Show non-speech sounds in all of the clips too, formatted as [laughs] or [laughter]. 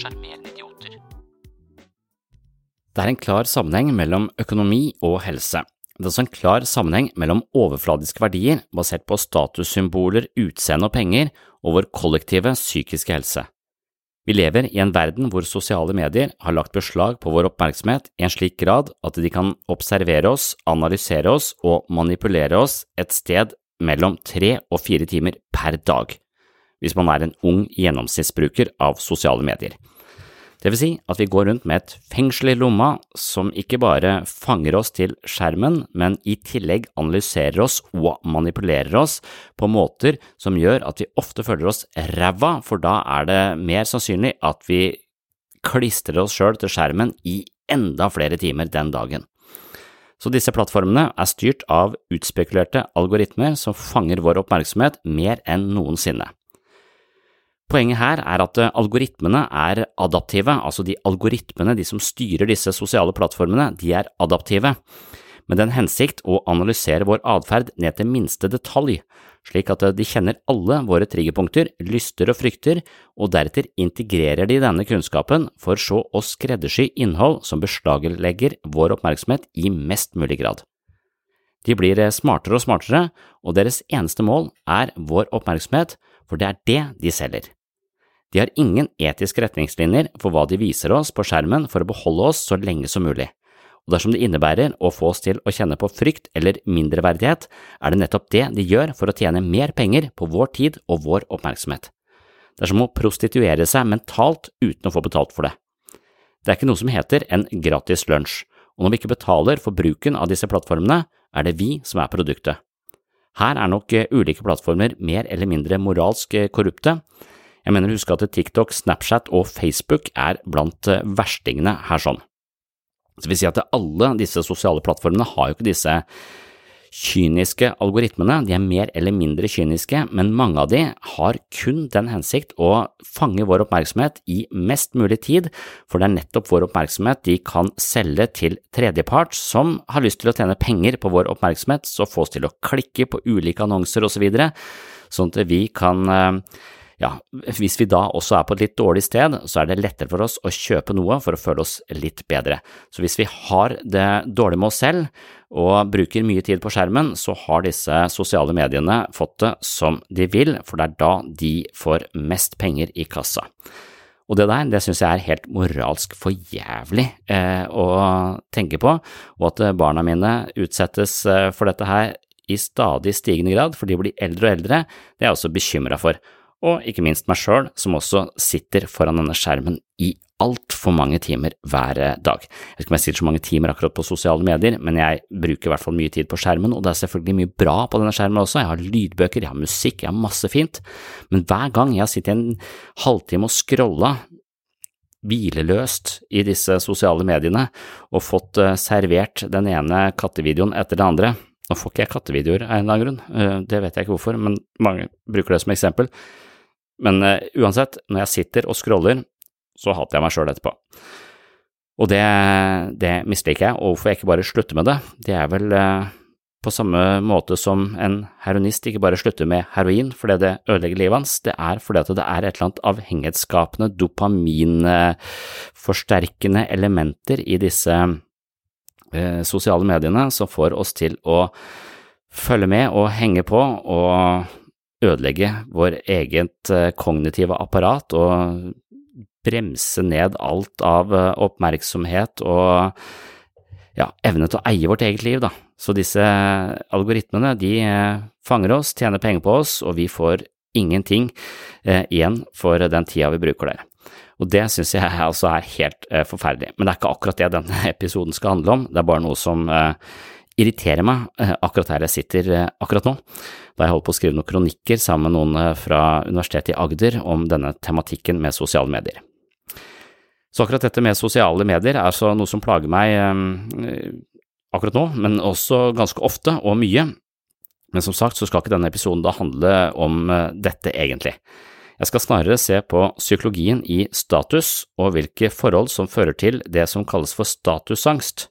sjarmerende idioter. Det er en klar sammenheng mellom økonomi og helse. Det er også en klar sammenheng mellom overfladiske verdier basert på statussymboler, utseende og penger, og vår kollektive psykiske helse. Vi lever i en verden hvor sosiale medier har lagt beslag på vår oppmerksomhet i en slik grad at de kan observere oss, analysere oss og manipulere oss et sted mellom tre og fire timer per dag, hvis man er en ung gjennomsnittsbruker av sosiale medier. Det vil si at vi går rundt med et fengsel i lomma som ikke bare fanger oss til skjermen, men i tillegg analyserer oss og manipulerer oss på måter som gjør at vi ofte føler oss ræva, for da er det mer sannsynlig at vi klistrer oss sjøl til skjermen i enda flere timer den dagen. Så disse plattformene er styrt av utspekulerte algoritmer som fanger vår oppmerksomhet mer enn noensinne. Poenget her er at algoritmene er adaptive, altså de algoritmene, de som styrer disse sosiale plattformene, de er adaptive, med den hensikt å analysere vår atferd ned til minste detalj, slik at de kjenner alle våre triggerpunkter, lyster og frykter, og deretter integrerer de denne kunnskapen for så å skreddersy innhold som beslaglegger vår oppmerksomhet i mest mulig grad. De blir smartere og smartere, og deres eneste mål er vår oppmerksomhet, for det er det de selger. De har ingen etiske retningslinjer for hva de viser oss på skjermen for å beholde oss så lenge som mulig, og dersom det innebærer å få oss til å kjenne på frykt eller mindreverdighet, er det nettopp det de gjør for å tjene mer penger på vår tid og vår oppmerksomhet. Det er som å prostituere seg mentalt uten å få betalt for det. Det er ikke noe som heter en gratis lunsj, og når vi ikke betaler for bruken av disse plattformene, er det vi som er produktet. Her er nok ulike plattformer mer eller mindre moralsk korrupte, jeg mener å at TikTok, Snapchat og Facebook er blant verstingene her sånn. Så vi sier at alle disse sosiale plattformene har jo ikke disse kyniske algoritmene, de er mer eller mindre kyniske, men mange av de har kun den hensikt å fange vår oppmerksomhet i mest mulig tid, for det er nettopp vår oppmerksomhet de kan selge til tredjepart som har lyst til å tjene penger på vår oppmerksomhet, så få oss til å klikke på ulike annonser osv., så sånn at vi kan ja, hvis vi da også er på et litt dårlig sted, så er det lettere for oss å kjøpe noe for å føle oss litt bedre. Så hvis vi har det dårlig med oss selv og bruker mye tid på skjermen, så har disse sosiale mediene fått det som de vil, for det er da de får mest penger i kassa. Og det der, det synes jeg er helt moralsk for jævlig eh, å tenke på, og at barna mine utsettes eh, for dette her i stadig stigende grad, for de blir eldre og eldre, det er jeg også bekymra for og ikke minst meg sjøl, som også sitter foran denne skjermen i altfor mange timer hver dag. Jeg vet ikke om jeg sitter så mange timer akkurat på sosiale medier, men jeg bruker i hvert fall mye tid på skjermen, og det er selvfølgelig mye bra på denne skjermen også. Jeg har lydbøker, jeg har musikk, jeg har masse fint, men hver gang jeg har sittet en halvtime og scrolla hvileløst i disse sosiale mediene og fått eh, servert den ene kattevideoen etter det andre, nå får ikke jeg kattevideoer av en eller annen grunn, eh, det vet jeg ikke hvorfor, men mange bruker det som eksempel. Men uh, uansett, når jeg sitter og scroller, så hater jeg meg sjøl etterpå. Og det, det misliker jeg, og hvorfor jeg ikke bare slutter med det, det er vel uh, på samme måte som en heroinist ikke bare slutter med heroin fordi det ødelegger livet hans, det er fordi det er et eller annet avhengighetsskapende, dopaminforsterkende elementer i disse uh, sosiale mediene som får oss til å følge med og henge på og ødelegge vår eget eh, kognitive apparat og bremse ned alt av eh, oppmerksomhet og ja, evne til å eie vårt eget liv, da. Så disse algoritmene, de eh, fanger oss, tjener penger på oss, og vi får ingenting igjen for den tida vi bruker der. Og det synes jeg [laughs] altså er helt forferdelig. Men det er ikke akkurat det denne [laughs] episoden skal handle om, det er bare noe som irriterer meg eh, akkurat her jeg sitter eh, akkurat nå, da jeg holder på å skrive noen kronikker sammen med noen eh, fra Universitetet i Agder om denne tematikken med sosiale medier. Så akkurat dette med sosiale medier er altså noe som plager meg akkurat nå, men også ganske ofte og mye. Men som sagt så skal ikke denne episoden da handle om dette egentlig. Jeg skal snarere se på psykologien i status og hvilke forhold som fører til det som kalles for statusangst,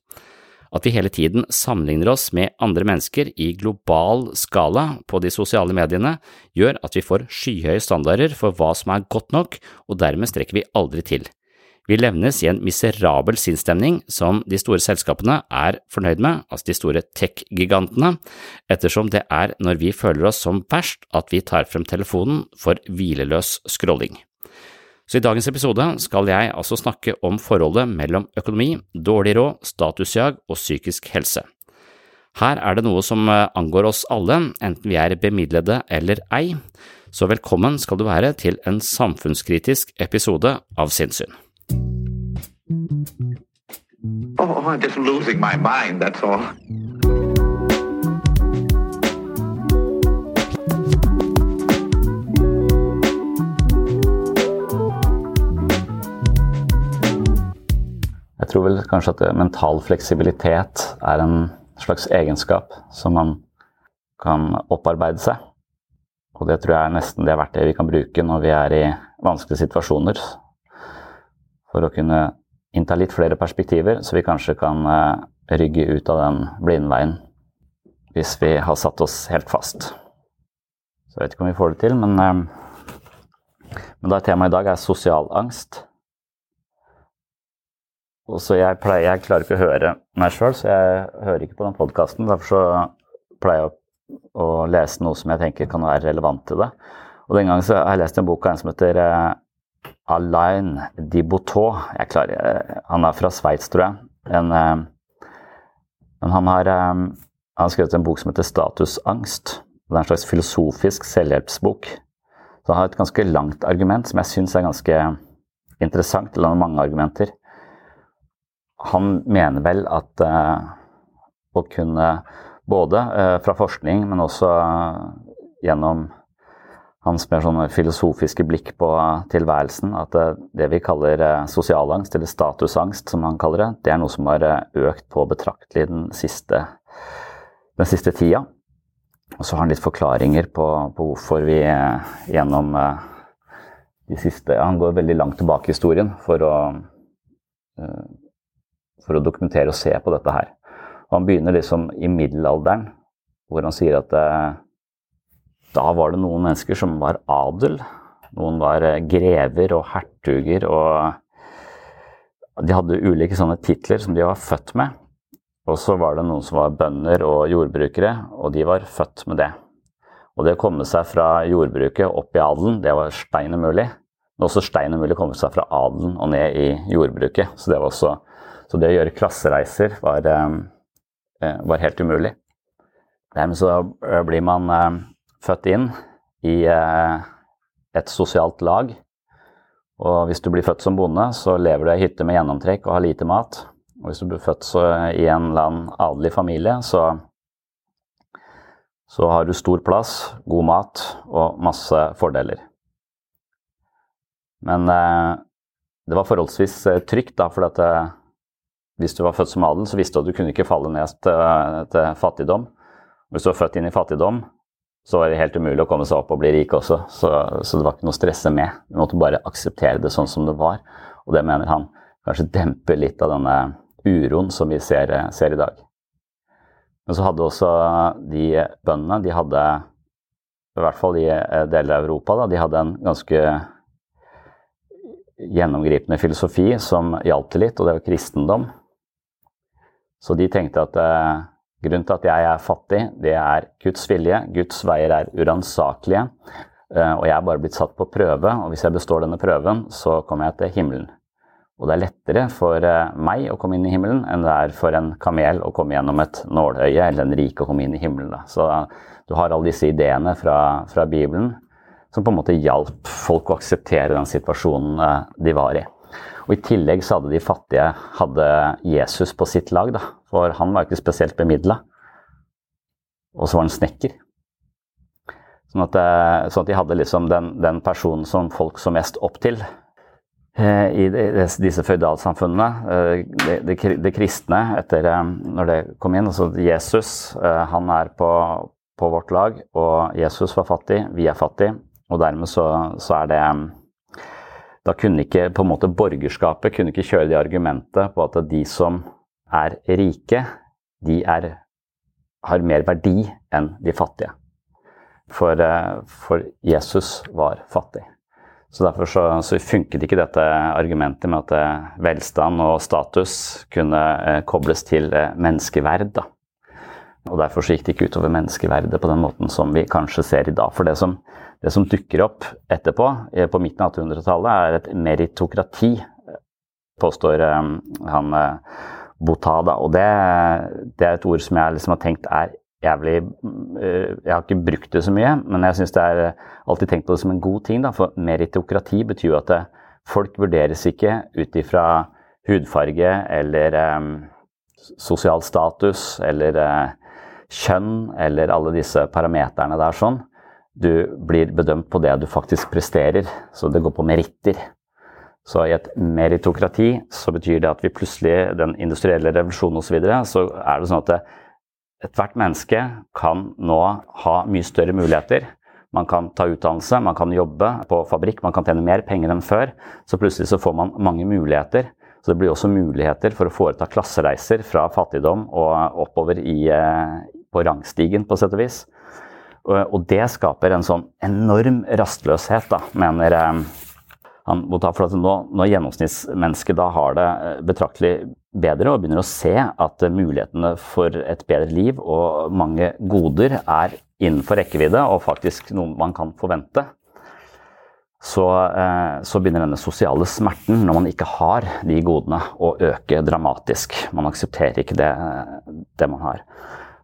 at vi hele tiden sammenligner oss med andre mennesker i global skala på de sosiale mediene, gjør at vi får skyhøye standarder for hva som er godt nok, og dermed strekker vi aldri til. Vi levnes i en miserabel sinnsstemning som de store selskapene er fornøyd med, altså de store tech-gigantene, ettersom det er når vi føler oss som verst at vi tar frem telefonen for hvileløs scrolling. Så i dagens episode skal jeg altså snakke om forholdet mellom økonomi, dårlig råd, statusjag og psykisk helse. Her er det noe som eh, angår oss alle, enten vi er bemidlede eller ei, så velkommen skal du være til en samfunnskritisk episode av Sinnsyn. Oh, I'm just losing my mind, that's all. Jeg tror vel kanskje at mental fleksibilitet er en slags egenskap som man kan opparbeide seg. Og det tror jeg er nesten det verktøyet vi kan bruke når vi er i vanskelige situasjoner. For å kunne innta litt flere perspektiver, så vi kanskje kan eh, rygge ut av den blindveien hvis vi har satt oss helt fast. Så jeg vet ikke om vi får det til, men, eh, men da temaet i dag er sosial angst. Så jeg, pleier, jeg klarer ikke å høre meg sjøl, så jeg hører ikke på den podkasten. Derfor så pleier jeg å, å, lese noe som jeg tenker kan være relevant til det. Og den gangen så har jeg lest en bok av en som heter uh, Alain Diboutot. Jeg klarer, uh, han er fra Sveits, tror jeg. En, uh, men han har, um, han har skrevet en bok som heter Statusangst. Det er en slags filosofisk selvhjelpsbok. Så han har et ganske langt argument som jeg syns er ganske interessant. Eller mange argumenter han mener vel at uh, å kunne både uh, fra forskning, men også uh, gjennom hans mer sånn filosofiske blikk på tilværelsen, at det vi kaller sosialangst, eller statusangst som han kaller det, det er noe som har økt på betraktelig den siste, den siste tida. Og så har han litt forklaringer på, på hvorfor vi gjennom de siste Han går veldig langt tilbake i historien for å for å dokumentere og se på dette her. Og han begynner liksom i middelalderen, hvor han sier at eh, da var det noen mennesker som var adel. Noen var eh, grever og hertuger og De hadde ulike sånne titler som de var født med. Og så var det noen som var bønder og jordbrukere, og de var født med det. Og det å komme seg fra jordbruket opp i adelen, det var stein umulig. Men også stein umulig å komme seg fra adelen og ned i jordbruket. Så det, var også, så det å gjøre klassereiser var, eh, var helt umulig. Dermed så eh, blir man eh, født inn i et sosialt lag. Og hvis du blir født som bonde, så lever du i hytte med gjennomtrekk og har lite mat. Og hvis du blir født i en eller annen adelig familie, så, så har du stor plass, god mat og masse fordeler. Men eh, det var forholdsvis eh, trygt, da, for eh, hvis du var født som adel, så visste du at du kunne ikke falle ned til, til fattigdom. Hvis du var født inn i fattigdom, så var det helt umulig å komme seg opp og bli rik også. Så, så det var ikke noe å stresse med. Du måtte bare akseptere det sånn som det var. Og det mener han kanskje demper litt av denne uroen som vi ser, ser, i dag. Men så hadde også de bøndene de hadde, I hvert fall i deler av Europa, da, de hadde en ganske gjennomgripende filosofi som hjalp til litt, og det var kristendom. Så de tenkte at eh, grunnen til at jeg er fattig, det er Guds vilje. Guds veier er uransakelige. Eh, og jeg er bare blitt satt på prøve, og hvis jeg består denne prøven, så kommer jeg til himmelen. Og det er lettere for eh, meg å komme inn i himmelen enn det er for en kamel å komme gjennom et nåløye eller en rike å komme inn i himmelen. Da. Så du har alle disse ideene fra, fra, Bibelen som på en måte hjalp folk å akseptere den situasjonen eh, de var i. Og I tillegg så hadde de fattige hadde Jesus på sitt lag, da. for han var ikke spesielt bemidla. Og så var han snekker. Sånn at, eh, sånn at de hadde liksom den, den personen som folk så mest opp til. Eh, i disse føydalsamfunnene. Eh, det, det, det, kristne, etter eh, når det kom inn altså Jesus, han er på, på, vårt lag, og Jesus var fattig, vi er fattig, og dermed så, så er det Da kunne ikke på en måte borgerskapet kunne ikke kjøre det argumentet på at de som er rike, de er, har mer verdi enn de fattige. For, for Jesus var fattig. Så Derfor så, så, funket ikke dette argumentet med at eh, velstand og status kunne eh, kobles til eh, menneskeverd. Da. Og Derfor så gikk det ikke utover menneskeverdet på den måten som vi kanskje ser i dag. For det som, det som dukker opp etterpå, eh, på midten av 1800-tallet, er et meritokrati, påstår eh, han eh, Botada. Og det, det, er et ord som jeg liksom har tenkt er jævlig Jeg har ikke brukt det så mye, men jeg syns det er alltid tenkt på det som en god ting. Da, for meritokrati betyr jo at det, folk vurderes ikke ut ifra hudfarge eller um, sosial status eller uh, kjønn eller alle disse parameterne der sånn. Du blir bedømt på det du faktisk presterer, så det går på meritter. Så i et meritokrati så betyr det at vi plutselig, den industrielle revolusjonen osv., så, så er det sånn at Ethvert menneske kan nå ha mye større muligheter. Man kan ta utdannelse, man kan jobbe på fabrikk, man kan tjene mer penger enn før. Så plutselig så får man mange muligheter. Så det blir også muligheter for å foreta klassereiser fra fattigdom og oppover i, eh, på rangstigen, på sett og vis. Og det skaper en sånn enorm rastløshet, da, mener eh, han må for nå, Når gjennomsnittsmennesket da har det eh, betraktelig bedre og begynner å se at mulighetene for et bedre liv og mange goder er innenfor rekkevidde og faktisk noe man kan forvente, så, eh, så, begynner denne sosiale smerten når man ikke har de godene, å øke dramatisk. Man aksepterer ikke det, det man har.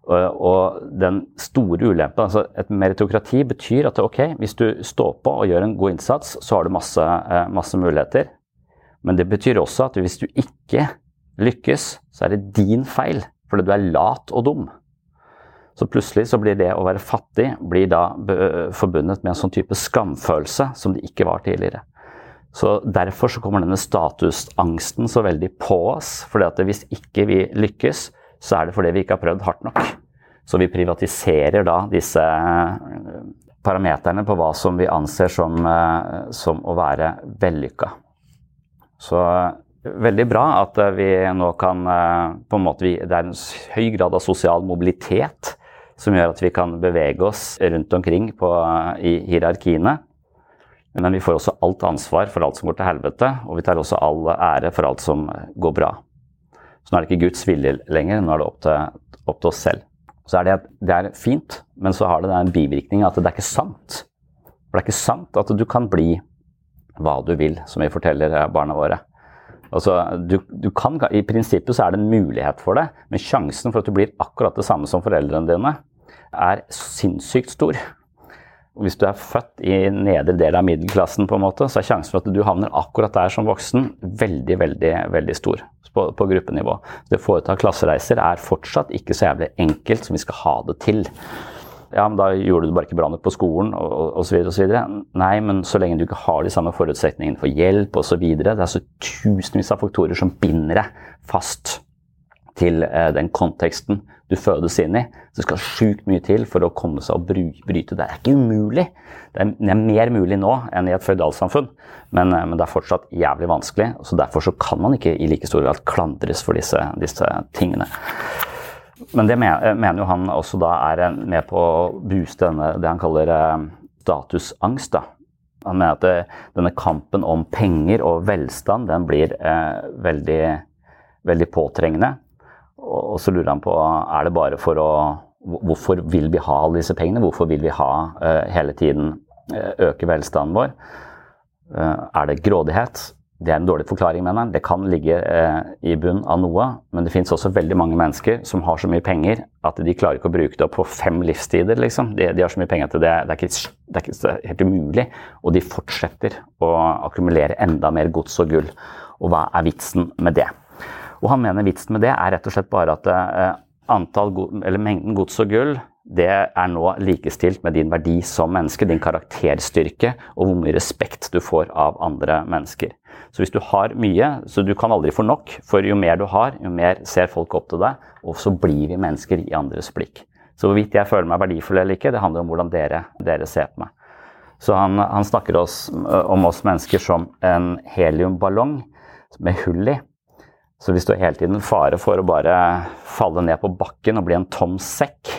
Og den store ulempen altså Et meritokrati betyr at ok, hvis du står på og gjør en god innsats, så har du masse, eh, masse muligheter. Men det betyr også at hvis du ikke lykkes, så er det din feil. Fordi du er lat og dum. Så plutselig så blir det å være fattig blir da forbundet med en sånn type skamfølelse som det ikke var tidligere. Så Derfor så kommer denne statusangsten så veldig på oss. fordi at hvis ikke vi lykkes, så er det fordi vi ikke har prøvd hardt nok. Så vi privatiserer da disse eh, parameterne på hva som vi anser som, eh, som å være vellykka. Så veldig bra at vi nå kan eh, på en måte, Det er en høy grad av sosial mobilitet som gjør at vi kan bevege oss rundt omkring på, i hierarkiene. Men vi får også alt ansvar for alt som går til helvete, og vi tar også all ære for alt som går bra. Så nå er det ikke Guds vilje lenger, nå er det opp til, opp til oss selv. Så er det, det er fint, men så har det den bivirkningen at det er ikke sant. For det er ikke sant at du kan bli hva du vil, som vi forteller barna våre. Altså, du, du kan, I prinsippet så er det en mulighet for det, men sjansen for at du blir akkurat det samme som foreldrene dine, er sinnssykt stor. Hvis du er født i nedre del av middelklassen, på en måte, så er sjansen for at du havner akkurat der som voksen, veldig, veldig, veldig stor på, på gruppenivå. Det å foreta klassereiser er fortsatt ikke så jævlig enkelt som vi skal ha det til. Ja, men da gjorde du bare ikke bra nok på skolen osv. osv. Nei, men så lenge du ikke har de samme forutsetningene for hjelp osv. Det er så tusenvis av faktorer som binder deg fast til eh, den konteksten du fødes inn i. Så det skal sjukt mye til for å komme seg og bryte. Det er ikke umulig. Det er, er mer mulig nå enn i et føydalsamfunn, men, eh, men, det er fortsatt jævlig vanskelig. så Derfor så kan man ikke i like stor grad klandres for disse, disse tingene. Men det mener, eh, jo han også da er med på å booste denne, det han kaller statusangst. da. Han mener at det, denne kampen om penger og velstand den blir eh, veldig, veldig påtrengende. Og så lurer han på er det bare for å Hvorfor vil vi ha alle disse pengene? Hvorfor vil vi ha uh, hele tiden uh, øke velstanden vår? Uh, er det grådighet? Det er en dårlig forklaring, mener han. Det kan ligge i bunn av noe. Men det fins også veldig mange mennesker som har så mye penger at de klarer ikke å bruke det opp på fem livstider. Liksom. De, de, har så mye penger at det, det, er ikke, det er ikke helt umulig. Og de fortsetter å akkumulere enda mer gods og gull. Og hva er vitsen med det? Og han mener vitsen med det er rett og slett bare at eh, antall, eller mengden gods og gull det er nå likestilt med din verdi som menneske, din karakterstyrke og hvor mye respekt du får av andre mennesker. Så hvis du har mye, så du kan aldri få nok, for jo mer du har, jo mer ser folk opp til deg, og så blir vi mennesker i andres blikk. Så hvorvidt jeg føler meg verdifull eller ikke, det handler om hvordan dere, dere ser på meg. Så han, han snakker oss, om oss mennesker som en heliumballong med hull i. Så hvis du er hele tiden fare for å bare falle ned på bakken og bli en tom sekk,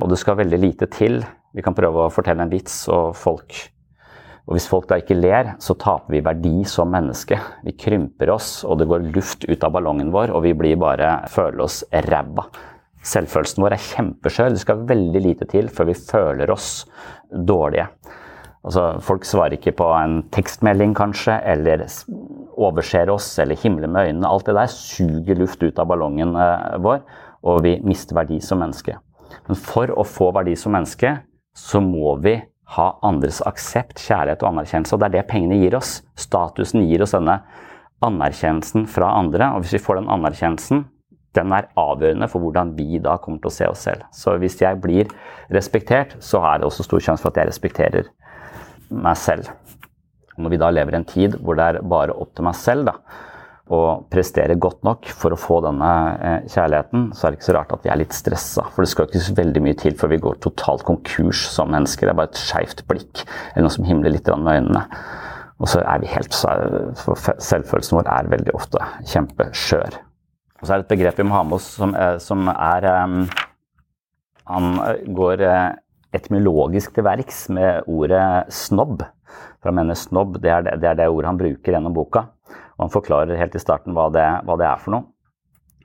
og det skal veldig lite til Vi kan prøve å fortelle en vits, og, folk, og hvis folk da ikke ler, så taper vi verdi som menneske. Vi krymper oss, og det går luft ut av ballongen vår, og vi blir bare føler oss ræva. Selvfølelsen vår er kjempeskjør. Det skal veldig lite til før vi føler oss dårlige. Altså, folk svarer ikke på en tekstmelding, kanskje, eller overser oss, eller himler med øynene. Alt det der suger luft ut av ballongen eh, vår, og vi mister verdi som menneske. Men for å få verdi som menneske, så må vi ha andres aksept, kjærlighet og anerkjennelse. Og det er det pengene gir oss. Statusen gir oss denne anerkjennelsen fra andre. Og hvis vi får den anerkjennelsen, den er avgjørende for hvordan vi da kommer til å se oss selv. Så hvis jeg blir respektert, så er det også stor sjanse for at jeg respekterer meg selv. Når vi da lever i en tid hvor det er bare opp til meg selv da, å prestere godt nok for å få denne eh, kjærligheten, så er det ikke så rart at vi er litt stressa. For det skal ikke så veldig mye til før vi går totalt konkurs som mennesker. Det er bare et skeivt blikk eller noe som himler litt med øynene. Og så er vi helt for Selvfølelsen vår er veldig ofte kjempeskjør. Og så er det et begrep vi må ha med oss som, eh, som er um, Han går etymologisk til verks med ordet snobb. For han mener snobb det er det, det er det, ordet han bruker gjennom boka. Og han forklarer helt i starten hva det, hva det er for noe.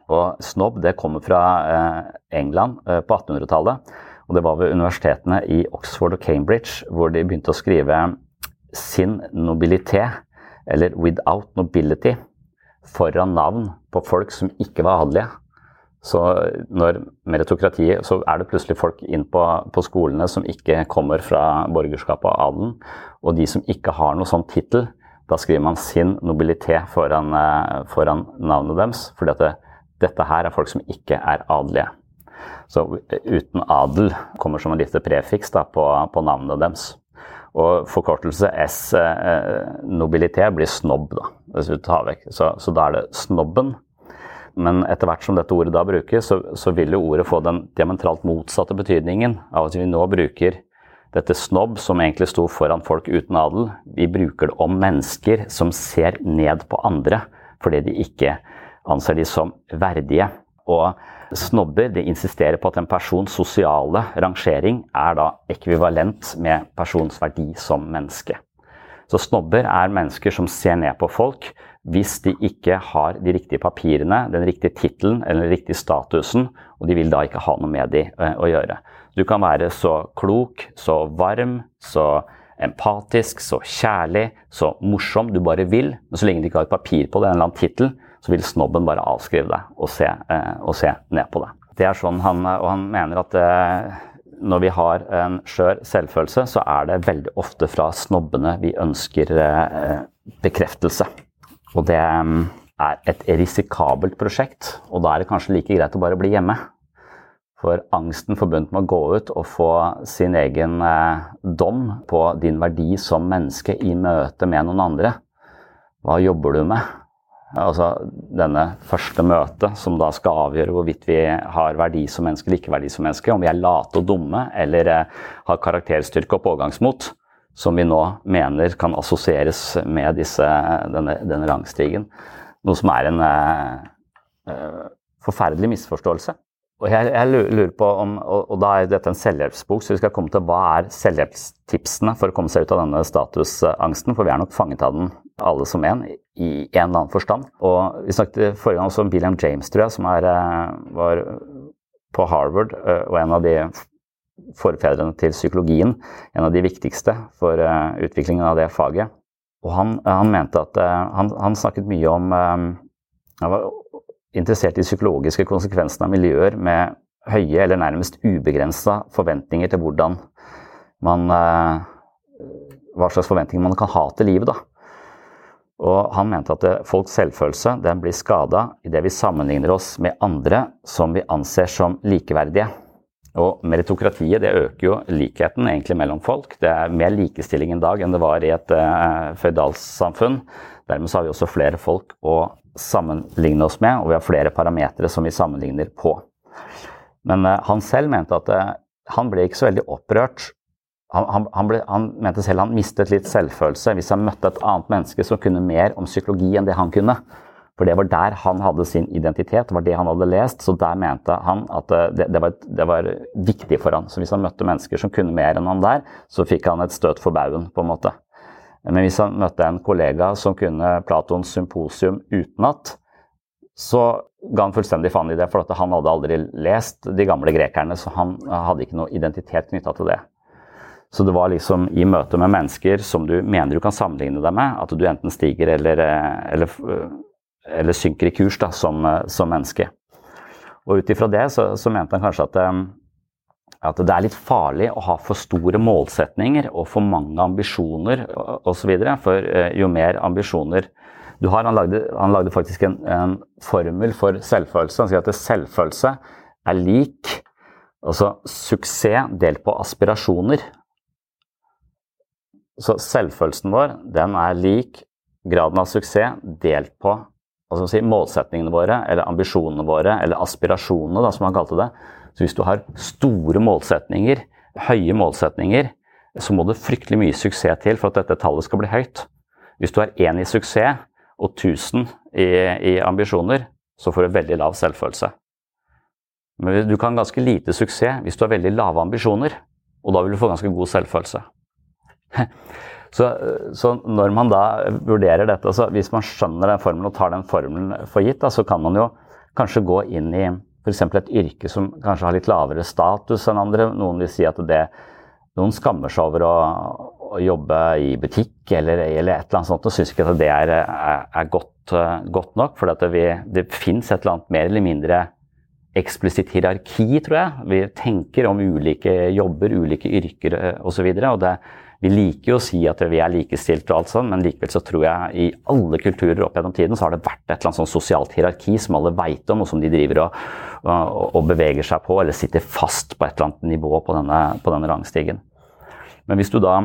Og snobb det kommer fra eh, England eh, på 1800-tallet. Og det var ved universitetene i Oxford og Cambridge hvor de begynte å skrive sin nobilité, eller without nobility, foran navn på folk som ikke var adelige. Så når meritokratiet, så er det plutselig folk inn på, på, skolene som ikke kommer fra borgerskapet og adelen. Og de som ikke har noe sånn tittel, da skriver man sin nobilitet foran, eh, foran navnet deres. fordi at det, dette her er folk som ikke er adelige. Så uten adel kommer som en lite prefiks da, på, på, navnet deres. Og forkortelse S eh, nobilitet blir snobb, da. hvis vi tar Så, så da er det snobben men etter hvert som dette ordet da brukes, så, så, vil jo ordet få den diametralt motsatte betydningen av at vi nå bruker dette snobb, som egentlig sto foran folk uten adel. Vi bruker det om mennesker som ser ned på andre fordi de ikke anser de som verdige. Og snobber de insisterer på at en persons sosiale rangering er da ekvivalent med persons verdi som menneske. Så snobber er mennesker som ser ned på folk hvis de ikke har de riktige papirene, den riktige tittelen eller den riktige statusen, og de vil da ikke ha noe med de eh, å gjøre. Du kan være så klok, så varm, så empatisk, så kjærlig, så morsom du bare vil, men så lenge du ikke har et papir på det, en eller annen tittel, så vil snobben bare avskrive deg og se, eh, og se ned på deg. Det er sånn han, Og han mener at eh, når vi har en skjør selvfølelse, så er det veldig ofte fra snobbene vi ønsker eh, bekreftelse. Og det mm, er et risikabelt prosjekt, og da er det kanskje like greit å bare bli hjemme. For angsten forbundet med å gå ut og få sin egen eh, dom på din verdi som menneske i møte med noen andre. Hva jobber du med? Altså denne første møtet som da skal avgjøre hvorvidt vi har verdi som menneske eller ikke verdi som menneske. Om vi er late og dumme eller eh, har karakterstyrke og pågangsmot. Som vi nå mener kan assosieres med disse, denne, denne rangstigen. Noe som er en eh, eh forferdelig misforståelse. Og jeg, jeg, lurer på om, og, og da er dette en selvhjelpsbok, så vi skal komme til hva er selvhjelpstipsene for å komme seg ut av denne statusangsten, for vi er nok fanget av den alle som en, i en eller annen forstand. Og vi snakket forrige gang også om William James, tror jeg, som er, eh, var på Harvard eh, og en av de forfedrene til psykologien, en av de viktigste for uh, utviklingen av det faget. Og han, han mente at uh, han, han, snakket mye om um, Han var interessert i psykologiske konsekvensene av miljøer med høye eller nærmest ubegrensa forventninger til hvordan man Hva slags forventninger man kan ha til livet, da. Og han mente at folks selvfølelse den blir skada idet vi sammenligner oss med andre som vi anser som likeverdige. Og meritokratiet det øker jo likheten egentlig mellom folk. Det er mer likestilling en dag enn det var i et uh, føydalssamfunn. Dermed så har vi også flere folk å sammenligne oss med, og vi har flere parametere som vi sammenligner på. Men uh, han selv mente at uh, han ble ikke så veldig opprørt. Han, han, han, ble, han, mente selv han mistet litt selvfølelse hvis han møtte et annet menneske som kunne mer om psykologi enn det han kunne. For det var der han hadde sin identitet, det var det han hadde lest. Så der mente han at eh, det, det, var, det, var, viktig for han. Så hvis han møtte mennesker som kunne mer enn han der, så fikk han et støt for baugen, på en måte. Men hvis han møtte en kollega som kunne Platons symposium utenat, så ga han fullstendig faen i det, for han hadde aldri lest de gamle grekerne, så han hadde ikke noe identitet knytta til det. Så det var liksom i møte med mennesker som du mener du kan sammenligne deg med, at du enten stiger eller, eh, eller eller synker i kurs da, som, eh, som menneske. Og ut ifra det så, så, mente han kanskje at, eh, at, det er litt farlig å ha for store målsetninger og for mange ambisjoner osv. For eh, jo mer ambisjoner du har Han lagde, han lagde faktisk en, en, formel for selvfølelse. Han sier at selvfølelse er lik altså suksess delt på aspirasjoner. Så selvfølelsen vår den er lik graden av suksess delt på si, målsetningene våre, eller ambisjonene våre, eller aspirasjonene, da, som han kalte det. Så hvis du har store målsetninger, høye målsetninger, så må det fryktelig mye suksess til for at dette tallet skal bli høyt. Hvis du har én i suksess og 1000 i, i ambisjoner, så får du veldig lav selvfølelse. Men du kan ganske lite suksess hvis du har veldig lave ambisjoner, og da vil du få ganske god selvfølelse. [laughs] Så, så, når man da vurderer dette, altså hvis man skjønner den formelen og tar den formelen for gitt, da, så kan man jo kanskje gå inn i f.eks. et yrke som kanskje har litt lavere status enn andre. Noen vil si at det, noen skammer seg over å, å jobbe i butikk eller, eller, et eller annet sånt og syns ikke at det er, er, er godt, godt, nok. For det, vi, det fins et eller annet mer eller mindre eksplisitt hierarki, tror jeg. Vi tenker om ulike jobber, ulike yrker osv. Og, så videre, og det vi liker jo å si at vi er likestilt og alt sånt, men likevel så tror jeg i alle kulturer opp gjennom tiden så har det vært et eller annet sånn sosialt hierarki som alle veit om, og som de driver og, og, og, beveger seg på, eller sitter fast på et eller annet nivå på denne, på denne rangstigen. Men hvis du da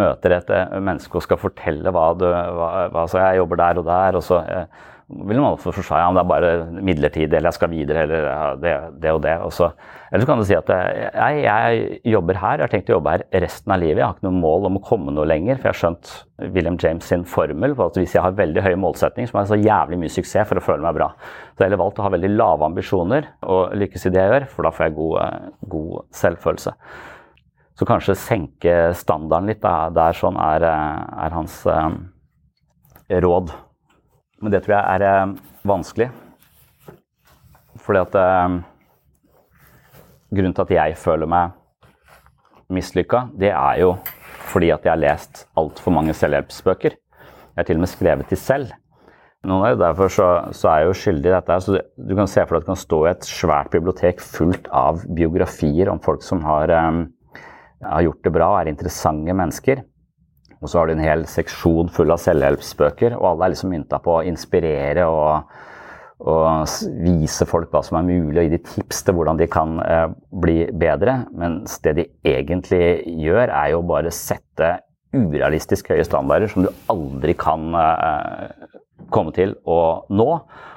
møter et eh, menneske og skal fortelle hva du hva, hva, så Jeg jobber der og der, og så eh, vil man få forsvare om det er bare midlertidig, eller jeg skal videre, eller det, det, og det. Også. eller så kan du si at jeg, jeg, jobber her, jeg har tenkt å jobbe her resten av livet. Jeg har ikke noe mål om å komme noe lenger, for jeg har skjønt William James sin formel på at hvis jeg har veldig høye målsetninger, så må jeg så jævlig mye suksess for å føle meg bra. Så jeg har valgt å ha veldig lave ambisjoner og lykkes i det jeg gjør, for da får jeg god, god selvfølelse. Så kanskje senke standarden litt. Da. Der sånn er, er hans eh, råd. Men det tror jeg er eh, vanskelig. Fordi at eh, Grunnen til at jeg føler meg mislykka, det er jo fordi at jeg har lest altfor mange selvhjelpsbøker. Jeg har til og med skrevet de selv. Noen Derfor så, så, er jeg jo skyldig i dette. Så du, du, kan se for deg at du kan stå i et svært bibliotek fullt av biografier om folk som har, um, har gjort det bra og er interessante mennesker. Og så har du en hel seksjon full av selvhjelpsbøker, og alle er liksom mynta på å inspirere og, og, vise folk hva som er mulig, og gi de tips til hvordan de kan eh, bli bedre. Mens det de egentlig gjør, er jo bare sette urealistisk høye standarder som du aldri kan eh, komme til å nå,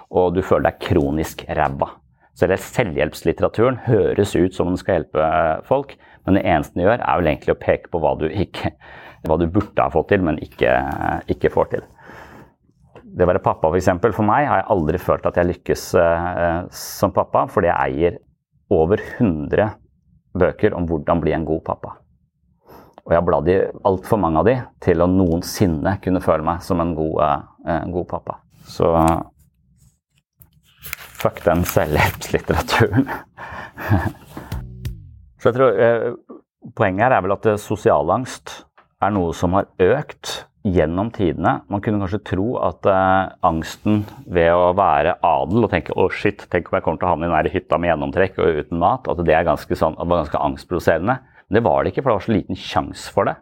og du føler deg kronisk ræva. Så selvhjelpslitteraturen høres ut som den skal hjelpe folk, men det eneste den gjør, er vel egentlig å peke på hva du, ikke, hva du burde ha fått til, men ikke, ikke får til. Det å være pappa, f.eks. For, for meg har jeg aldri følt at jeg lykkes uh, som pappa, fordi jeg eier over 100 bøker om hvordan bli en god pappa. Og jeg har bladd i altfor mange av de til å noensinne kunne føle meg som en god, en god pappa. Så fuck den selvhjelpslitteraturen. [laughs] Så jeg tror eh, Poenget her er vel at sosialangst er noe som har økt gjennom tidene. Man kunne kanskje tro at eh, angsten ved å være adel og tenke å oh shit, tenk om jeg kommer til å havne i den hytta med gjennomtrekk og uten mat, at det ganske, sånn, var ganske angstproduserende. Men Det var det ikke, for det var så liten sjanse for det.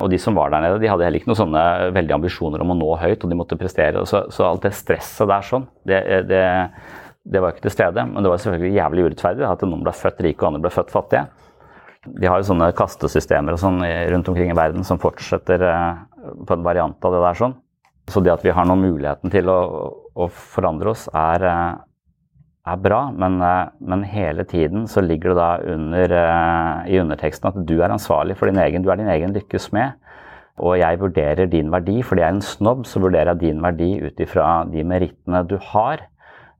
Og de som var der nede, de hadde heller ikke noen sånne veldige ambisjoner om å nå høyt, og de måtte prestere. Så, så alt det stresset der sånn, det, det, det, var ikke til stede. Men det var selvfølgelig jævlig urettferdig at noen ble født rike og andre ble født fattige. De har jo sånne kastesystemer og sånn rundt omkring i verden som fortsetter eh, på en variant av det der sånn. Så det at vi har noen muligheten til å, å forandre oss, er, eh, er bra, men, eh, men, hele tiden så ligger det da under, i underteksten at du er ansvarlig for din egen, du er din egen lykkes med. Og jeg vurderer din verdi, fordi jeg er en snobb, så vurderer jeg din verdi ut ifra de merittene du har.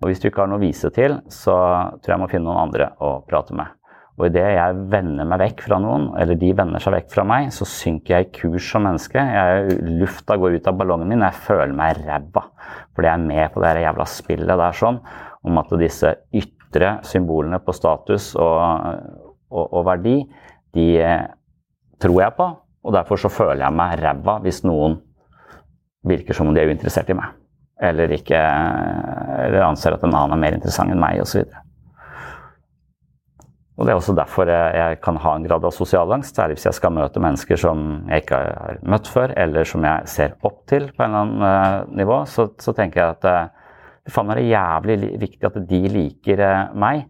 Og hvis du ikke har noe å vise til, så tror jeg jeg må finne noen andre å prate med. Og idet jeg vender meg vekk fra noen, eller de vender seg vekk fra meg, så synker jeg i kurs som menneske. Jeg, lufta går ut av ballongen min, jeg føler meg ræva. Fordi jeg er med på det jævla spillet der sånn om at disse ytre symbolene på status og, og, og verdi, de eh, tror jeg på. Og derfor så føler jeg meg ræva hvis noen virker som om de er uinteressert i meg. Eller, ikke, eller anser at en annen er mer interessant enn meg, osv. Og Det er også derfor jeg kan ha en grad av sosial angst, særlig hvis jeg skal møte mennesker som jeg ikke har møtt før, eller som jeg ser opp til på en eller annen uh, nivå. Så, så, tenker jeg at det faen det jævlig viktig at de liker eh, meg.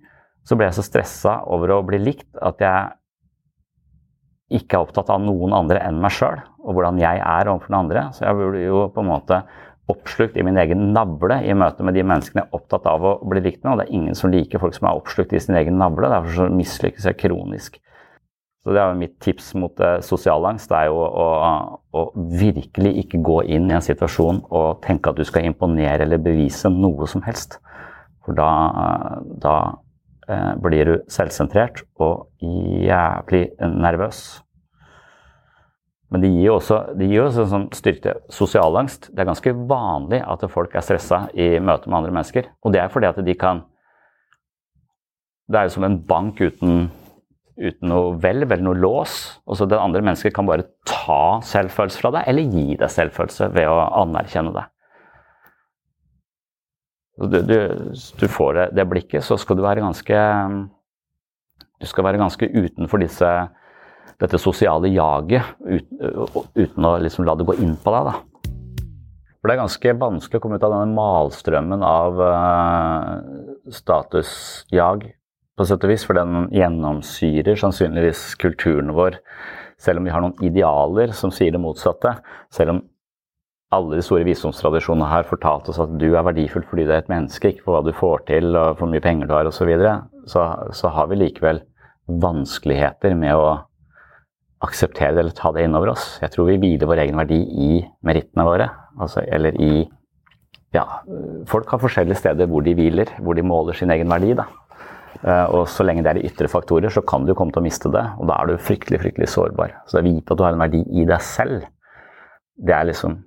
Så ble jeg så stressa over å bli likt at jeg ikke er opptatt av noen andre enn meg sjøl, og hvordan jeg er overfor den andre. Så jeg burde jo på en måte oppslukt i min egen navle i møte med de menneskene jeg er opptatt av å bli likt med. Og det er ingen som liker folk som er oppslukt i sin egen navle. Derfor så mislykkes jeg kronisk. Så det er mitt tips mot eh, sosial angst. Det er jo å, å, virkelig ikke gå inn i en situasjon og tenke at du skal imponere eller bevise noe som helst. For da, da eh, blir du selvsentrert og jævlig nervøs. Men det gir jo også, gir også sånn styrke sosial angst. Det er ganske vanlig at folk er stressa i møte med andre mennesker. Og det er fordi at de kan Det er jo som en bank uten uten noe vel, eller noe lås. Og så det andre mennesket kan bare ta selvfølelse fra deg, eller gi deg selvfølelse ved å anerkjenne det. Du, du, du får det, det, blikket, så skal du være ganske Du skal være ganske utenfor disse, dette sosiale jaget, uten, uten å liksom la det gå inn på deg. da. For det er ganske vanskelig å komme ut av denne malstrømmen av uh, statusjag på sett og vis, for den gjennomsyrer sannsynligvis kulturen vår. Selv om vi har noen idealer som sier det motsatte. Selv om alle de store visdomstradisjonene har fortalt oss at du er verdifull fordi du er et menneske, ikke for hva du får til og hvor mye penger du har osv., så, videre, så så har vi likevel vanskeligheter med å akseptere det eller ta det innover oss. Jeg tror vi hviler vår egen verdi i merittene våre. Altså, eller i Ja, folk har forskjellige steder hvor de hviler, hvor de måler sin egen verdi. da. Eh, og så lenge det er ytre faktorer, så kan du komme til å miste det. Og da er du fryktelig, fryktelig sårbar. Så det å vite at du har en verdi i deg selv, det er liksom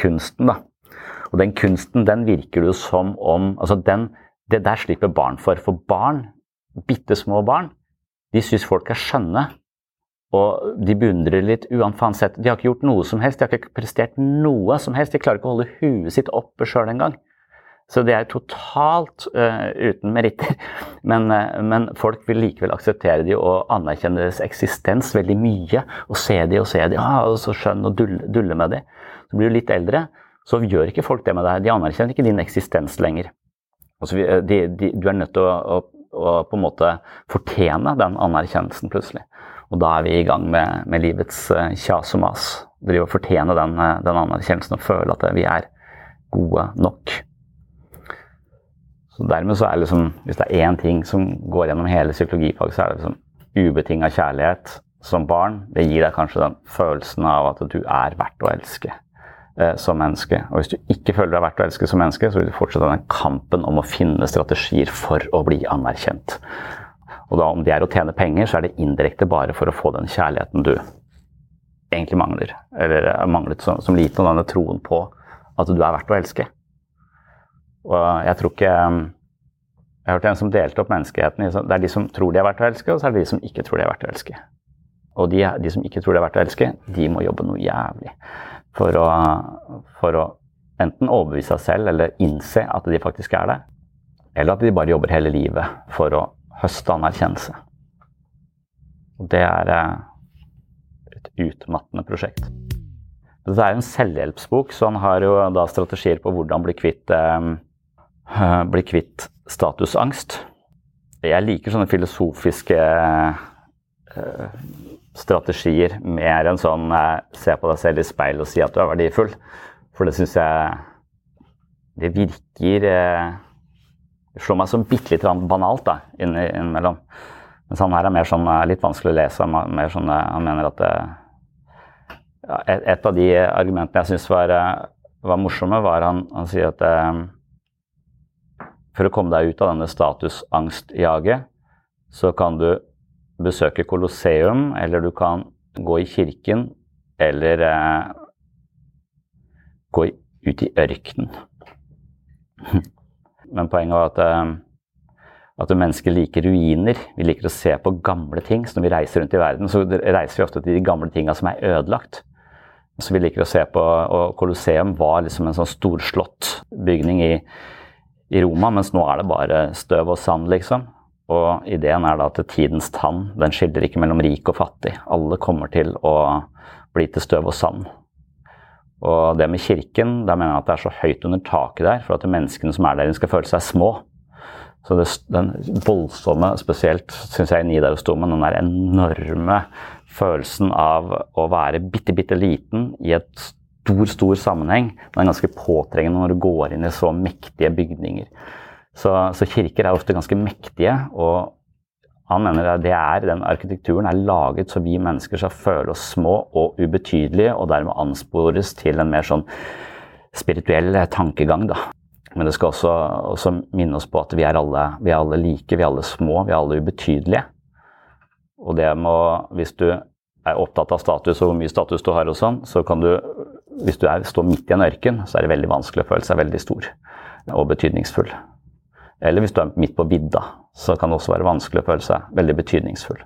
kunsten, da. Og den kunsten, den virker jo som om Altså, den, det der slipper barn for. For barn, bitte små barn, de syns folk er skjønne. Og de beundrer litt uansett. De har ikke gjort noe som helst, de har ikke prestert noe som helst. De klarer ikke å holde huet sitt oppe sjøl engang. Så det er totalt uh, uten meritter. [laughs] Men, uh, men, folk vil likevel akseptere de og anerkjenne deres eksistens veldig mye. Og se de og se de, ah, og så skjønn og dulle, dulle med de. Så blir du litt eldre, så gjør ikke folk det med deg. De anerkjenner ikke din eksistens lenger. Altså, de, de, du er nødt til å, å, å, på en måte fortjene den anerkjennelsen plutselig. Og da er vi i gang med, med livets uh, kjas og mas. Drive og fortjene den, den anerkjennelsen og føle at vi er gode nok. Så dermed så er det liksom, Hvis det er én ting som går gjennom hele psykologifaget, så er det liksom ubetinga kjærlighet som barn. Det gir deg kanskje den følelsen av at du er verdt å elske eh, som menneske. Og hvis du ikke føler deg verdt å elske som menneske, så vil du fortsette den kampen om å finne strategier for å bli anerkjent. Og da om det er å tjene penger, så er det indirekte bare for å få den kjærligheten du egentlig mangler. Eller manglet som, som liten, og denne troen på at du er verdt å elske. Og jeg tror ikke um, Jeg har hørt en som delte opp menneskeheten i Det er de som tror de er verdt å elske, og så er det de som ikke tror de er verdt å elske. Og de, de som ikke tror de er verdt å elske, de må jobbe noe jævlig for å, for å enten overbevise seg selv eller innse at de faktisk er det, eller at de bare jobber hele livet for å høste anerkjennelse. Og det er eh, et utmattende prosjekt. Dette er en selvhjelpsbok, så han har jo da strategier på hvordan bli kvitt eh, Eh, bli kvitt statusangst. Jeg liker sånne filosofiske eh, strategier mer enn sånn eh, se på deg selv i speil og si at du er verdifull. For det syns jeg Det virker Det slår meg som bitte litt banalt da, innimellom. Mens han her er mer sånn litt vanskelig å lese. Mer sånn, han mener at ja, et, av de argumentene jeg syns var, var, morsomme, var han, han sier at for å komme deg ut av denne statusangstjaget, så kan du besøke Colosseum, eller du kan gå i kirken, eller eh, gå ut i ørkenen. [laughs] Men poenget var at, eh, at mennesker liker ruiner. Vi liker å se på gamle ting. Så når vi reiser rundt i verden, så reiser vi ofte til de gamle tinga som er ødelagt. Så vi liker å se på, og Colosseum var liksom en sånn storslått bygning i i Roma, mens nå er det bare støv og sand, liksom. Og ideen er da at tidens tann den skiller ikke mellom rik og fattig. Alle kommer til å bli til støv og sand. Og det med kirken, der mener jeg at det er så høyt under taket der for at menneskene som er der, skal føle seg små. Så det, den voldsomme, spesielt syns jeg i Nidarosdomen, den der enorme følelsen av å være bitte, bitte liten i et stor, stor sammenheng. Den er ganske påtrengende når du går inn i så mektige bygninger. Så, så kirker er ofte ganske mektige. og han mener at er, den arkitekturen er laget så vi mennesker skal føle oss små og ubetydelige, og dermed anspores til en mer sånn spirituell tankegang. Da. Men det skal også, også, minne oss på at vi er, alle, vi er alle like, vi er alle små, vi er alle ubetydelige. Og det må, hvis du er opptatt av status og hvor mye status du har og sånn, så kan du hvis du er, står midt i en ørken, så er det veldig vanskelig å føle seg veldig stor og betydningsfull. Eller hvis du er midt på vidda, så kan det også være vanskelig å føle seg veldig betydningsfull.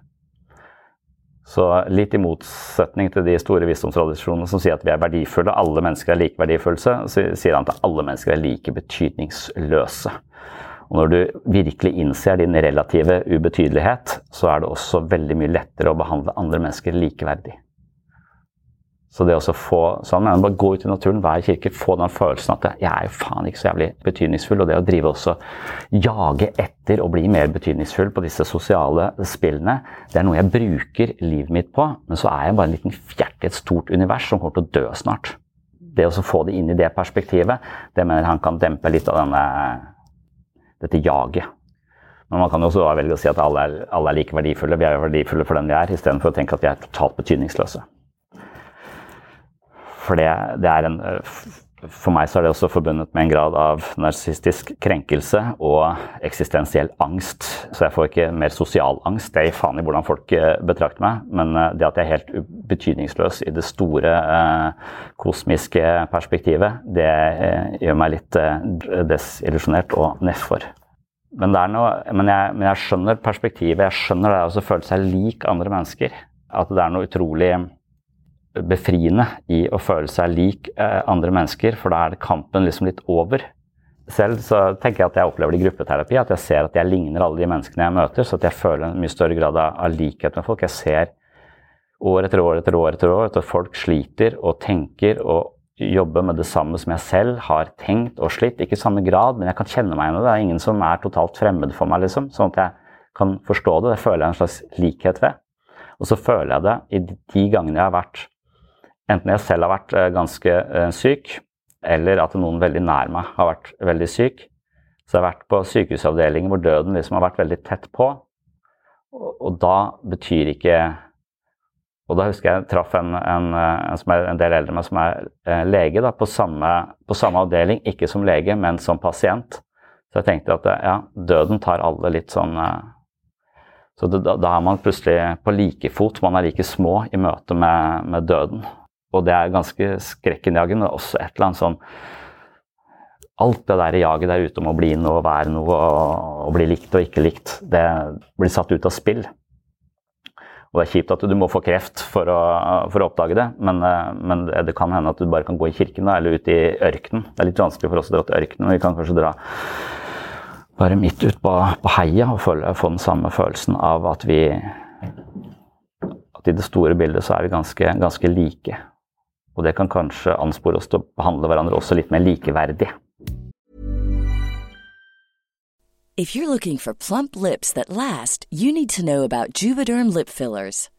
Så litt i motsetning til de store visdomstradisjonene som sier at vi er verdifulle, alle mennesker er like verdifulle, så sier han at alle mennesker er like betydningsløse. Og når du virkelig innser din relative ubetydelighet, så er det også veldig mye lettere å behandle andre mennesker likeverdig. Så det å få sånn, bare gå ut i naturen, i kirke, få den følelsen at jeg er jo faen ikke så jævlig betydningsfull. Og det å drive også jage etter å bli mer betydningsfull på disse sosiale spillene, det er noe jeg bruker livet mitt på. Men så er jeg bare en liten fjert i et stort univers som kommer til å dø snart. Det å få det inn i det perspektivet, det mener han kan dempe litt av denne, dette jaget. Men man kan jo også velge å si at alle er, alle er like verdifulle. Vi er jo verdifulle for den vi er, istedenfor å tenke at vi er totalt betydningsløse. For det, det er en for meg så er det også forbundet med en grad av narsistisk krenkelse og eksistensiell angst. Så jeg får ikke mer sosial angst. Det gir faen i hvordan folk eh, betrakter meg. Men eh, det at jeg er helt betydningsløs i det store eh, kosmiske perspektivet, det eh, gjør meg litt eh, desillusjonert og nedfor. Men, noe, men, jeg, men jeg skjønner perspektivet. Jeg skjønner det å føle seg lik andre mennesker. At det er noe utrolig befriende i å føle seg lik eh, andre mennesker, for da er kampen liksom litt over. Selv så tenker jeg at jeg opplever det i gruppeterapi, at jeg ser at jeg ligner alle de menneskene jeg møter, så at jeg føler en mye større grad av, likhet med folk. Jeg ser år etter år etter år etter år at folk sliter og tenker og jobber med det samme som jeg selv har tenkt og slitt. Ikke i samme grad, men jeg kan kjenne meg igjen i det. Det er ingen som er totalt fremmed for meg, liksom. Sånn at jeg kan forstå det. Det føler jeg en slags likhet ved. Og så føler jeg det i de gangene jeg har vært Enten jeg selv har vært eh, ganske eh, syk, eller at noen veldig nær meg har vært veldig syk. Så jeg har vært på sykehusavdelinger hvor døden liksom har vært veldig tett på. Og, da betyr ikke Og da husker jeg traff en, en, en, som er en del eldre enn meg, som er eh, lege, da, på, samme, på samme avdeling. Ikke som lege, men som pasient. Så jeg tenkte at ja, døden tar alle litt sånn Så da, da, er man plutselig på like fot. Man er like små i møte med, med døden. Og det er ganske skrekkinnjagende. Også et eller annet sånn Alt det der jaget der ute om å bli noe, være noe og, bli likt og ikke likt, det blir satt ut av spill. Og det er kjipt at du må få kreft for å, for å oppdage det, men, men, det kan hende at du bare kan gå i kirken da, eller ut i ørkenen. Det er litt vanskelig for oss å dra til ørkenen, men vi kan kanskje dra bare midt ut på, på heia og få, få den samme følelsen av at vi At i det store bildet så er vi ganske, ganske like. Og det kan kanskje anspore oss til å behandle hverandre også litt mer likeverdig. If you're looking for plump lips that last, you need to know about Juvederm lip fillers.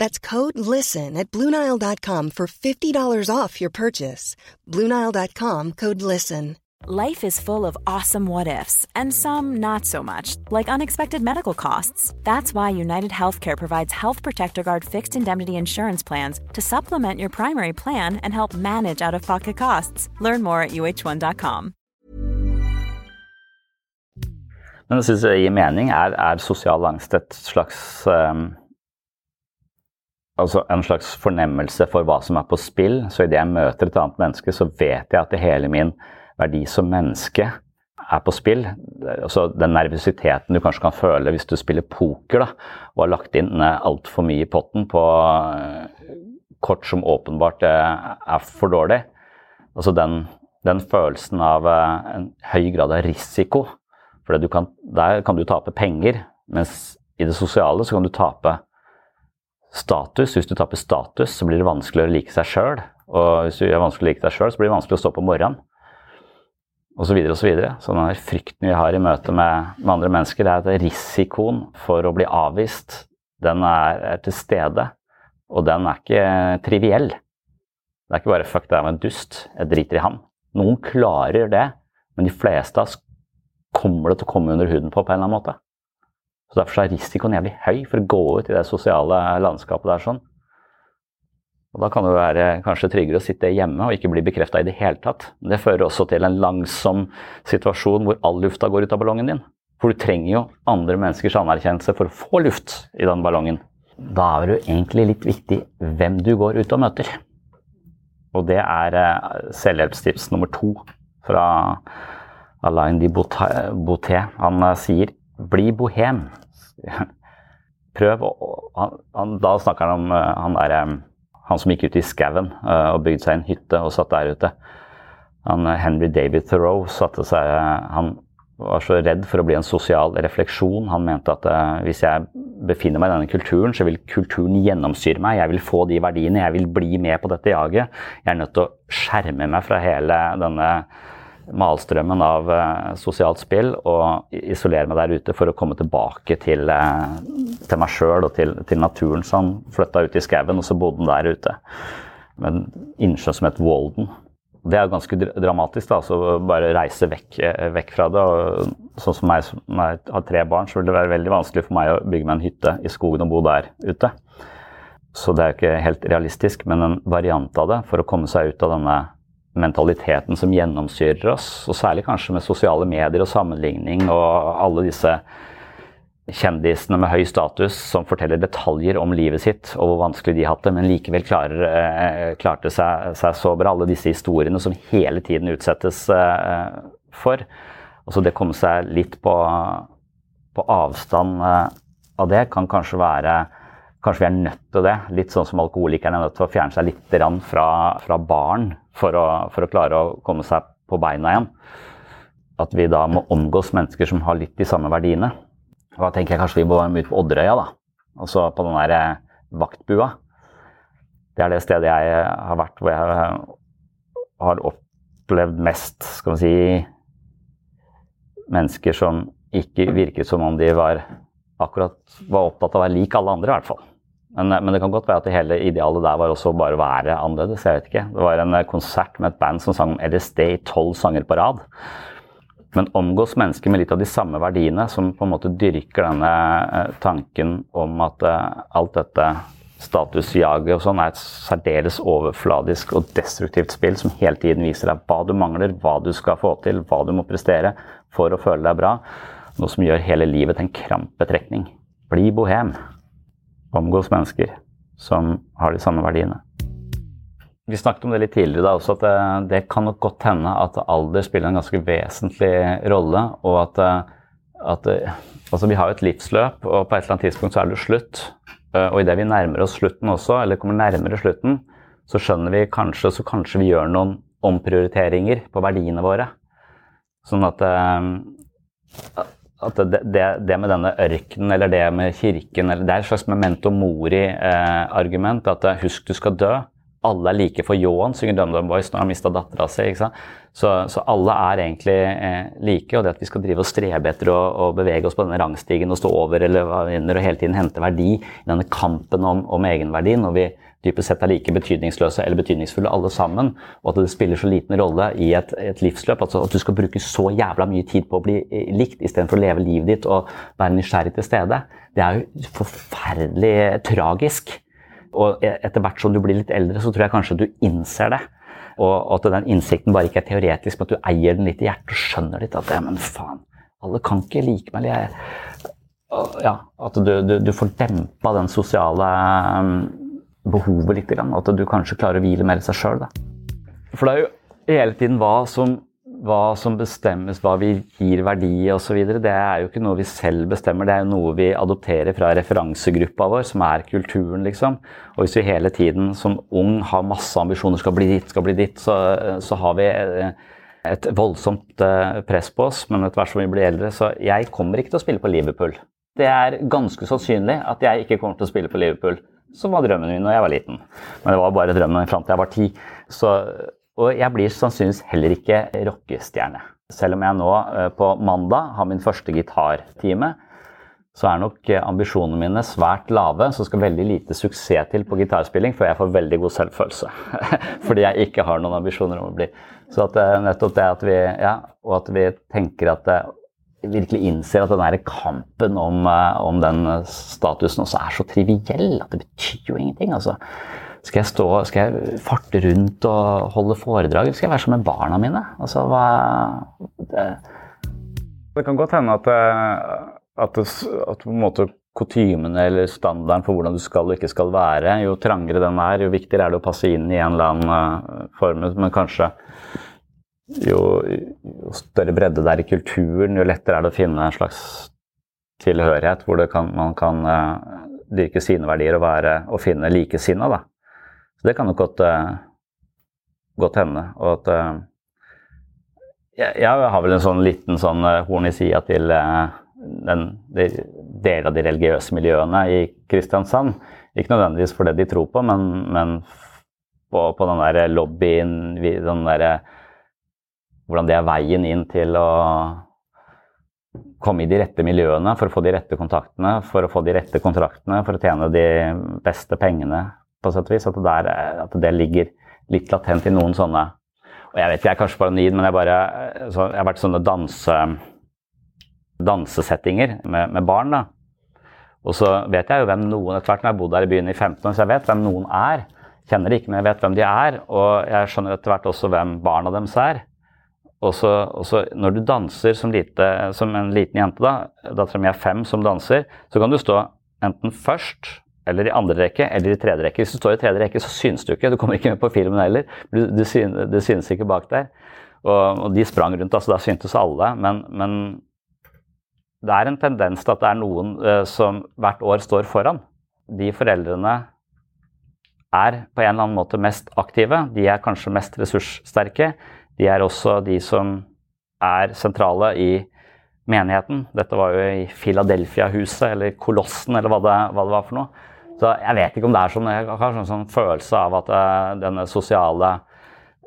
That's code LISTEN at Bluenile.com for $50 off your purchase. Bluenile.com code LISTEN. Life is full of awesome what ifs, and some not so much, like unexpected medical costs. That's why United Healthcare provides Health Protector Guard fixed indemnity insurance plans to supplement your primary plan and help manage out of pocket costs. Learn more at uh1.com. Men jeg syns det gir mening. Er, er sosial angst et slags um altså en slags fornemmelse for hva som er på spill. Så idet jeg møter et annet menneske, så vet jeg at det hele min verdi som menneske er på spill. Altså den nervøsiteten du kanskje kan føle hvis du spiller poker da, og har lagt inn eh, altfor mye i potten på eh, kort som åpenbart eh, er for dårlig. Altså den, den følelsen av en høy grad av risiko. For der kan du tape penger, mens i det sosiale så kan du tape status. Hvis du taper status, så blir det vanskeligere å like seg sjøl. Og hvis du er vanskelig å like deg sjøl, så blir det vanskelig å stå på morgenen. Og så videre og så videre. Så den frykten vi har i møte med, med, andre mennesker, det er at risikoen for å bli avvist, den er, er, til stede. Og den er ikke triviell. Det er ikke bare 'fuck, det er en dust', jeg driter i han. Noen klarer det, men de fleste av oss kommer det til å komme under huden på på en eller annen måte. Så Derfor er risikoen jævlig høy for å gå ut i det sosiale landskapet der. sånn. Og Da kan det være kanskje tryggere å sitte hjemme og ikke bli bekrefta i det hele tatt. Men det fører også til en langsom situasjon hvor all lufta går ut av ballongen din. For du trenger jo andre menneskers anerkjennelse for å få luft i den ballongen. Da er det jo egentlig litt viktig hvem du går ut og møter. Og det er eh, selvhjelpstips nummer to fra Alain de Boutet. Han eh, sier 'bli bohem'. [laughs] Prøv å han, Da snakker han om eh, han der han som gikk ut i skauen uh, og bygde seg en hytte og satt der ute. Han, uh, Henry David Thoreau satte seg uh, Han var så redd for å bli en sosial refleksjon. Han mente at hvis jeg befinner meg i denne kulturen, så vil kulturen gjennomsyre meg. Jeg vil få de verdiene, jeg vil bli med på dette jaget. Jeg er nødt til å skjerme meg fra hele denne malstrømmen av uh, sosialt spill og isolere meg der ute for å komme tilbake til, uh, til meg sjøl og til, til, naturen. Så han flytta ut i skauen, og så bodde han der ute med en innsjø som het Walden. Det er ganske dramatisk, da, altså bare reise vekk, eh, vekk fra det. Og sånn som meg som har tre barn, så vil det være veldig vanskelig for meg å bygge meg en hytte i skogen og bo der ute. Så det er jo ikke helt realistisk, men en variant av det for å komme seg ut av denne mentaliteten som gjennomsyrer oss, og særlig kanskje med sosiale medier og sammenligning og alle disse kjendisene med høy status som forteller detaljer om livet sitt og hvor vanskelig de hatt det, men likevel klarer, eh, klarte seg, seg, så bra. Alle disse historiene som hele tiden utsettes eh, for. Altså det komme seg litt på, på avstand eh, av det kan kanskje være Kanskje vi er nødt til det. Litt sånn som alkoholikerne er nødt til å fjerne seg litt fra, fra barn for å, for å, klare å komme seg på beina igjen. At vi da må omgås mennesker som har litt de samme verdiene. Og da tenker jeg kanskje vi må være ut på Odderøya, da. Altså på den der eh, vaktbua. Det er det stedet jeg har vært hvor jeg har opplevd mest, skal vi si Mennesker som ikke virket som om de var akkurat var opptatt av å være lik alle andre, i hvert fall. Men, men, det kan godt være at det hele idealet der var også bare å være annerledes. jeg vet ikke. Det var en eh, konsert med et band som sang LSD i tolv sanger på rad. Men omgås mennesker med litt av de samme verdiene, som på en måte dyrker denne eh, tanken om at alt dette statusjaget og sånn er et særdeles overfladisk og destruktivt spill som hele tiden viser deg hva du mangler, hva du skal få til, hva du må prestere for å føle deg bra. Noe som gjør hele livet til en krampetrekning. Bli bohem omgås mennesker som har de samme verdiene. Vi snakket om det litt tidligere da, også, at det, det kan nok godt hende at alder spiller en ganske vesentlig rolle. Og at, at altså vi har jo et livsløp, og på et eller annet tidspunkt så er det slutt. Og idet vi nærmer oss slutten også, eller kommer nærmere slutten, så skjønner vi kanskje, så kanskje vi gjør noen omprioriteringer på verdiene våre. Sånn at at det, det, det, med denne ørkenen eller det med kirken eller Det er et slags memento mori-argument. Eh, at eh, husk, du skal dø. Alle er like for ljåen, synger DumDum Boys når han mista dattera si. Så, så, alle er egentlig eh, like. Og det at vi skal drive og strebe etter å, å bevege oss på denne rangstigen og stå over eller under og hele tiden hente verdi i denne kampen om, om egenverdien. når vi dypest sett er like betydningsløse eller betydningsfulle alle sammen, og at det spiller så liten rolle i et, et livsløp. Altså at du skal bruke så jævla mye tid på å bli eh, likt istedenfor å leve livet ditt og være nysgjerrig til stede. Det er jo forferdelig tragisk. Og e, etter hvert som du blir litt eldre, så tror jeg kanskje du innser det. Og at den innsikten bare ikke er teoretisk, men at du eier den litt i hjertet og skjønner litt at ja, men faen, alle kan ikke like meg. Jeg, ja, at du, du, du får dempa den sosiale um, behovet litt. At du kanskje klarer å hvile mer i seg sjøl. For det er jo hele tiden hva som, hva som bestemmes, hva vi gir verdi osv. Det er jo ikke noe vi selv bestemmer, det er jo noe vi adopterer fra referansegruppa vår, som er kulturen, liksom. Og hvis vi hele tiden som ung har masse ambisjoner, skal bli ditt, skal bli ditt, så, så har vi et voldsomt eh, press på oss. Men etter hvert som vi blir eldre, så jeg kommer ikke til å spille på Liverpool. Det er ganske sannsynlig at jeg ikke kommer til å spille på Liverpool som var drømmen min da jeg var liten. Men det var bare drømmen fram til jeg var ti. Så, og jeg blir sannsynligvis heller ikke rockestjerne. Selv om jeg nå eh, på mandag har min første gitartime, så er nok eh, ambisjonene mine svært lave. Så skal veldig lite suksess til på gitarspilling før jeg får veldig god selvfølelse. [laughs] Fordi jeg ikke har noen ambisjoner om å bli. Så at eh, nettopp det at vi, ja, og at vi tenker at virkelig innser at den der kampen om, eh, om den statusen også er så triviell at det betyr jo ingenting. altså. Skal jeg, stå, skal jeg farte rundt og holde foredrag, eller skal jeg være som med barna mine? Altså, hva, det, det kan godt hende at, at, det, at på en måte kutymene eller standarden for hvordan du skal og ikke skal være, jo trangere den er, jo viktigere er det å passe inn i en eller annen form. Men kanskje jo, jo, større bredde det er i kulturen, jo lettere er det å finne en slags tilhørighet hvor kan, man kan uh, dyrke sine verdier og, være, og finne likesinna. Så det kan nok godt, uh, godt hende. Og at uh, jeg, jeg, har vel en sånn liten sånn horn i sida til den, de, deler av de religiøse miljøene i Kristiansand. Ikke nødvendigvis for det de tror på, men, men på, på, den der lobbyen, den der hvordan det er veien inn til å komme i de rette miljøene for å få de rette kontaktene, for å få de rette kontraktene, for å tjene de beste pengene, på sett og vis. At det, der, at det ligger litt latent i noen sånne og Jeg vet jeg er kanskje paranoid, men jeg, bare, så, jeg har vært sånne danse, dansesettinger med, med, barn. da. Og så vet jeg jo hvem noen etter hvert når jeg har bodd der i byen i 15 år, så jeg vet hvem noen er. Kjenner de ikke, men jeg vet hvem de er. Og jeg skjønner etter hvert også hvem barna deres er. Og så, når du danser som, lite, som, en liten jente, da, dattera mi er fem som danser, så kan du stå enten først eller i andre rekke eller i tredje rekke. Hvis du står i tredje rekke, så syns du ikke. Du kommer ikke med på filmen heller. Du, du, synes, du synes ikke bak der. Og, og, de sprang rundt, altså da syntes alle. Men, men, det er en tendens til at det er noen uh, som hvert år står foran. De foreldrene er på en eller annen måte mest aktive. De er kanskje mest ressurssterke. De er også de som er sentrale i menigheten. Dette var jo i Philadelphia-huset, eller Kolossen, eller hva det, hva det, var for noe. Så jeg vet ikke om det er sånn, jeg har en sånn følelse av at uh, denne sosiale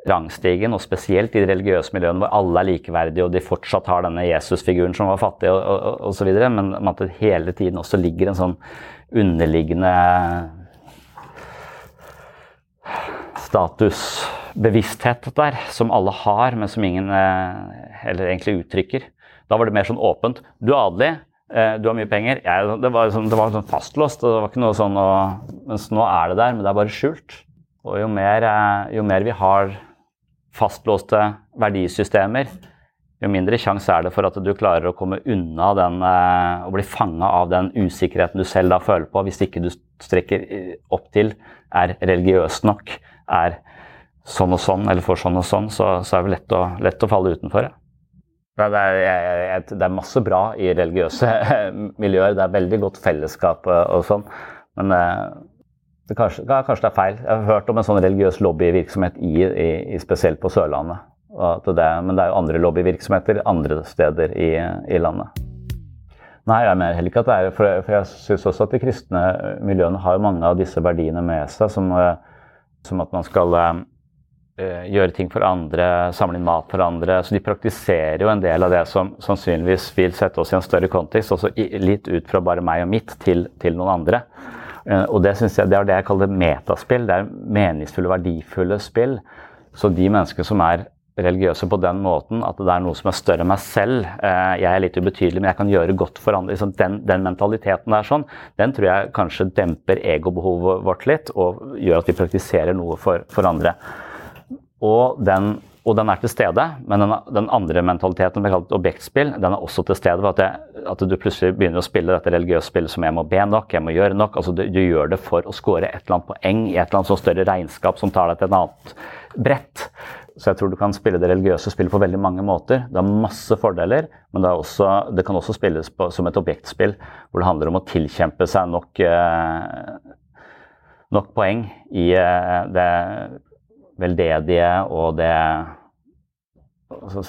rangstigen, og spesielt i de religiøse miljøene hvor alle er likeverdige og de fortsatt har denne Jesus-figuren som var fattig osv., men at det hele tiden også ligger en sånn underliggende statusbevissthet der, som alle har, men som ingen eh, eller egentlig uttrykker. Da var det mer sånn åpent. Du er adelig, eh, du har mye penger. Jeg, det, var sånn, det var sånn fastlåst. Det var ikke noe sånn å, Mens nå er det der, men det er bare skjult. Og jo mer, eh, jo mer vi har fastlåste verdisystemer, jo mindre sjanse er det for at du klarer å komme unna den, og bli fanga av den usikkerheten du selv da føler på, hvis ikke du strekker opp til er religiøs nok er sånn og sånn, eller får sånn og sånn, så, så er det lett å, lett å falle utenfor. Ja. Det, er, det er, masse bra i religiøse [laughs] miljøer. Det er veldig godt fellesskap og sånn. Men eh, det kanskje, kanskje, det er feil. Jeg har hørt om en sånn religiøs lobbyvirksomhet i, i, i spesielt på Sørlandet. Det, men det er jo andre lobbyvirksomheter andre steder i, i landet. Nei, jeg mener heller ikke at det er For, for jeg syns også at de kristne miljøene har mange av disse verdiene med seg. som eh, som at man skal uh, gjøre ting for andre, samle inn mat for andre. Så de praktiserer jo en del av det som sannsynligvis vil sette oss i en større kontekst, også litt ut fra bare meg og mitt til, til noen andre. Uh, og det, jeg, det er det jeg kaller metaspill. Det er meningsfulle, verdifulle spill. Så de menneskene som er religiøse på den måten at det er noe som er større enn meg selv. Eh, jeg er litt ubetydelig, men jeg kan gjøre godt for andre. Liksom den, den, mentaliteten der sånn, den tror jeg kanskje demper egobehovet vårt litt, og gjør at vi praktiserer noe for, for andre. Og den, og den, er til stede, men den, den andre mentaliteten, vi kaller objektspill, den er også til stede. ved at, at, du plutselig begynner å spille dette religiøse spillet som jeg må be nok, jeg må gjøre nok. altså Du, du gjør det for å score et eller annet poeng i et eller annet så større regnskap som tar deg til et annet brett. Så jeg tror du kan spille det religiøse spillet på veldig mange måter. Det har masse fordeler, men det, også, det kan også spilles på, som et objektspill hvor det handler om å tilkjempe seg nok, eh, nok poeng i eh, det veldedige og det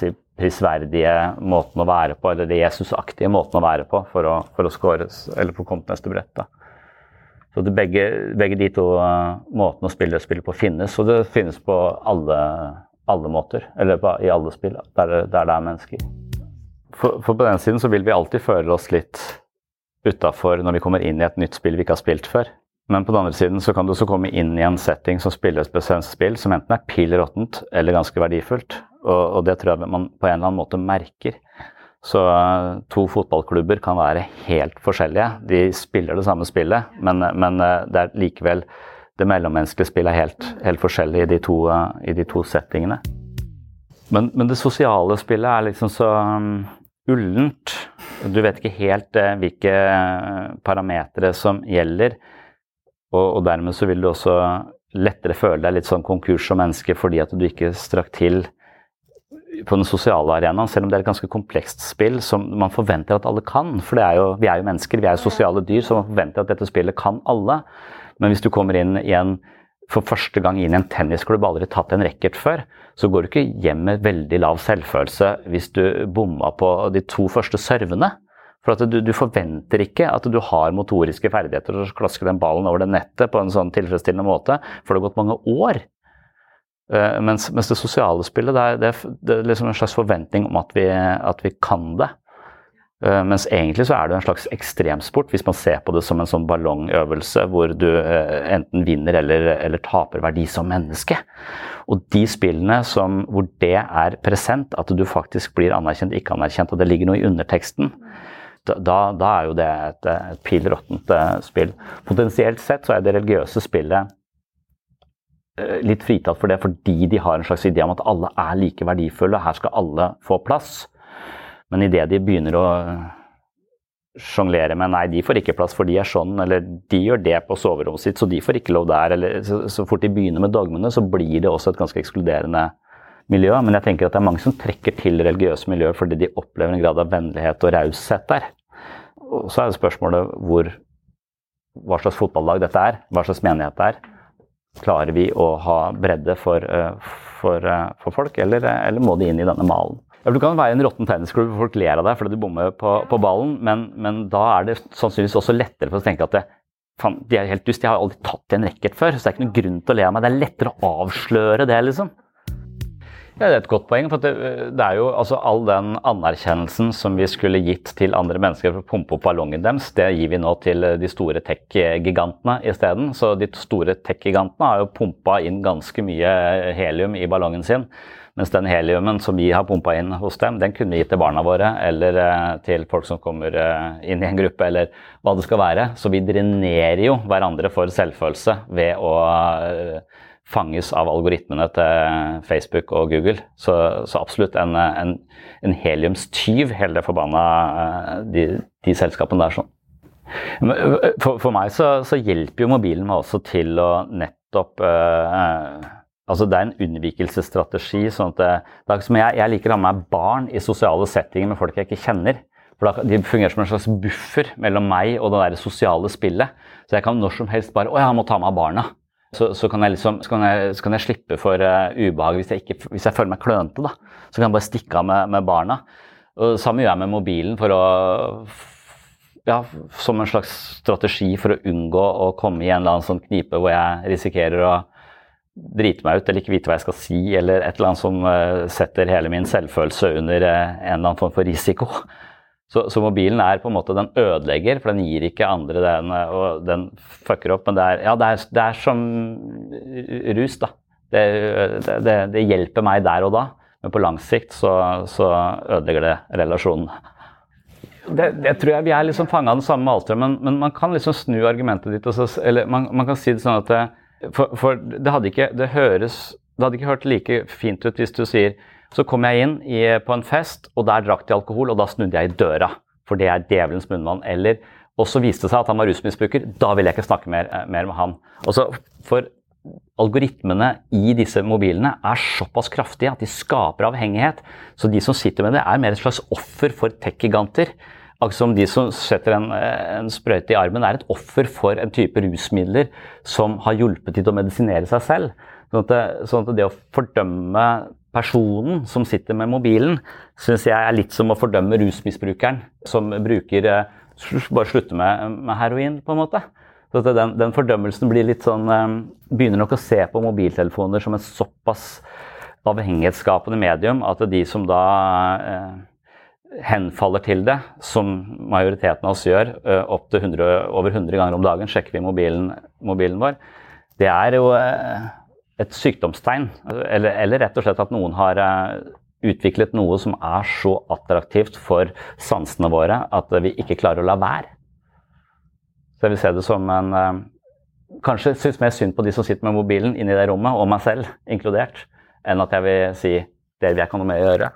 si, prisverdige måten å være på, eller det Jesusaktige måten å være på for å, for å scores, eller få kommet neste brett. da. Så begge, begge, de to uh, måtene å spille spillet på finnes, og det finnes på alle alle måter. Eller i alle spill der, der det er mennesker. For, for, på den siden så vil vi alltid føle oss litt utafor når vi kommer inn i et nytt spill vi ikke har spilt før. Men på den andre siden så kan du også komme inn i en setting som spiller et bestemt spill som enten er pill råttent eller ganske verdifullt. Og, og, det tror jeg man på en eller annen måte merker. Så uh, to fotballklubber kan være helt forskjellige. De spiller det samme spillet, men, men uh, det er likevel det mellommenneskelige spillet er helt, helt forskjellig i de, to, i de to settingene. Men, men, det sosiale spillet er liksom så um, ullent. Du vet ikke helt hvilke parametere som gjelder. Og, og, dermed så vil du også lettere føle deg litt sånn konkurs som menneske fordi at du ikke strakk til på den sosiale arenaen, selv om det er et ganske komplekst spill som man forventer at alle kan. For er jo, vi er jo mennesker, vi er jo sosiale dyr, så man forventer at dette spillet kan alle. Men hvis du kommer inn igjen for første gang inn i en tennisklubb, aldri tatt en racket før, så går du ikke hjem med veldig lav selvfølelse hvis du bomma på de to første servene. For du, du, forventer ikke at du har motoriske ferdigheter til å klaske den ballen over det nettet på en sånn tilfredsstillende måte, for det har gått mange år. Uh, mens, mens, det sosiale spillet, det er, det er, det er liksom en slags forventning om at vi, at vi kan det. Uh, mens egentlig så er det en slags ekstremsport, hvis man ser på det som en sånn ballongøvelse hvor du uh, enten vinner eller, eller, taper verdi som menneske. Og de spillene som, hvor det er present, at du faktisk blir anerkjent, ikke anerkjent, og det ligger noe i underteksten, da, da, er jo det et, et pill råttent eh, spill. Potensielt sett så er det religiøse spillet eh, litt fritatt for det fordi de har en slags idé om at alle er like verdifulle, her skal alle få plass. Men idet de begynner å sjonglere med nei, de får ikke plass for de er sånn, eller de gjør det på soverommet sitt, så de får ikke lov der, eller så, så fort de begynner med dogmene, så blir det også et ganske ekskluderende miljø, men jeg tenker at det er mange som trekker til religiøse miljøer fordi de opplever en grad av vennlighet og raushet der. Og så er det spørsmålet hvor, hva slags fotballag dette er, hva slags menighet det er. Klarer vi å ha bredde for, eh, for, eh, for folk, eller, eller, må de inn i denne malen? Du kan være en råtten tennisklubb hvor folk ler av deg fordi du bommer på, på ballen, men, men, da er det sannsynligvis også lettere for å tenke at det, fan, de er helt dust, jeg har aldri tatt en racket før, så det er ikke noen grunn til å le av meg. Det er lettere å avsløre det, liksom. Ja, Det er et godt poeng. for det, det, er jo altså All den anerkjennelsen som vi skulle gitt til andre mennesker for å pumpe opp ballongen deres, det gir vi nå til de store tech-gigantene isteden. Så de store tech-gigantene har jo pumpa inn ganske mye helium i ballongen sin. Mens den heliumen som vi har pumpa inn hos dem, den kunne vi gitt til barna våre eller eh, til folk som kommer eh, inn i en gruppe, eller hva det skal være. Så vi drenerer jo hverandre for selvfølelse ved å eh, fanges av algoritmene til Facebook og Google. Så, så absolutt en, en, en heliumstyv, hele det forbanna de, de, selskapene der. sånn. For, for meg så, så, hjelper jo mobilen meg også til å nettopp eh, Altså Det er en unnvikelsesstrategi. sånn at det, det er jeg, jeg liker å ha med barn i sosiale settinger med folk jeg ikke kjenner. For da, De fungerer som en slags buffer mellom meg og det der sosiale spillet. Så jeg kan når som helst bare Å, jeg må ta med barna. Så, så, kan liksom, så, kan jeg, så, kan jeg, slippe for uh, ubehag hvis jeg, ikke, hvis jeg, føler meg klønete. da. Så kan jeg bare stikke av med, med barna. Og Samme gjør jeg med mobilen for å ja, som en slags strategi for å unngå å komme i en eller annen sånn knipe hvor jeg risikerer å drite meg ut eller ikke vite hva jeg skal si, eller et eller annet som uh, setter hele min selvfølelse under uh, en eller annen form for risiko. Så, så, mobilen er på en måte den ødelegger, for den gir ikke andre den, og den fucker opp. Men det er, ja, det er, det er som rus, da. Det, det, det, hjelper meg der og da, men på lang sikt så, så ødelegger det relasjonen. Det, det, tror jeg Vi er liksom fanga av den samme malstrømmen, men, men man kan liksom snu argumentet ditt. Så, eller man, man, kan si det sånn at For, for det hadde ikke det høres Det hadde ikke hørt like fint ut hvis du sier så kom jeg inn i, på en fest, og der drakk de alkohol, og da snudde jeg i døra. For det er djevelens munnvann. Eller og så viste det seg at han var rusmisbruker. Da vil jeg ikke snakke mer, eh, mer med han. Også for algoritmene i disse mobilene er såpass kraftige at de skaper avhengighet. Så de som sitter med det, er mer et slags offer for tech-giganter. Akkurat som de som setter en, eh, en sprøyte i armen, er et offer for en type rusmidler som har hjulpet til å medisinere seg selv. Sånn at, det, sånn at det å fordømme personen som sitter med mobilen, syns jeg er litt som å fordømme rusmisbrukeren som bruker eh, Bare slutter med, med heroin, på en måte. Så den, den, fordømmelsen blir litt sånn eh, Begynner nok å se på mobiltelefoner som et såpass avhengighetsskapende medium at de som da eh, henfaller til det, som majoriteten av oss gjør, eh, opp til 100, over 100 ganger om dagen, sjekker vi mobilen, mobilen vår, det er jo eh, et sykdomstegn. Eller, eller, rett og slett at noen har uh, utviklet noe som er så attraktivt for sansene våre at vi ikke klarer å la være. Så jeg vil se det som en eh, Kanskje synes mer synd på de som sitter med mobilen inne i det rommet, og meg selv inkludert, enn at jeg vil si vil jeg ha noe med å gjøre.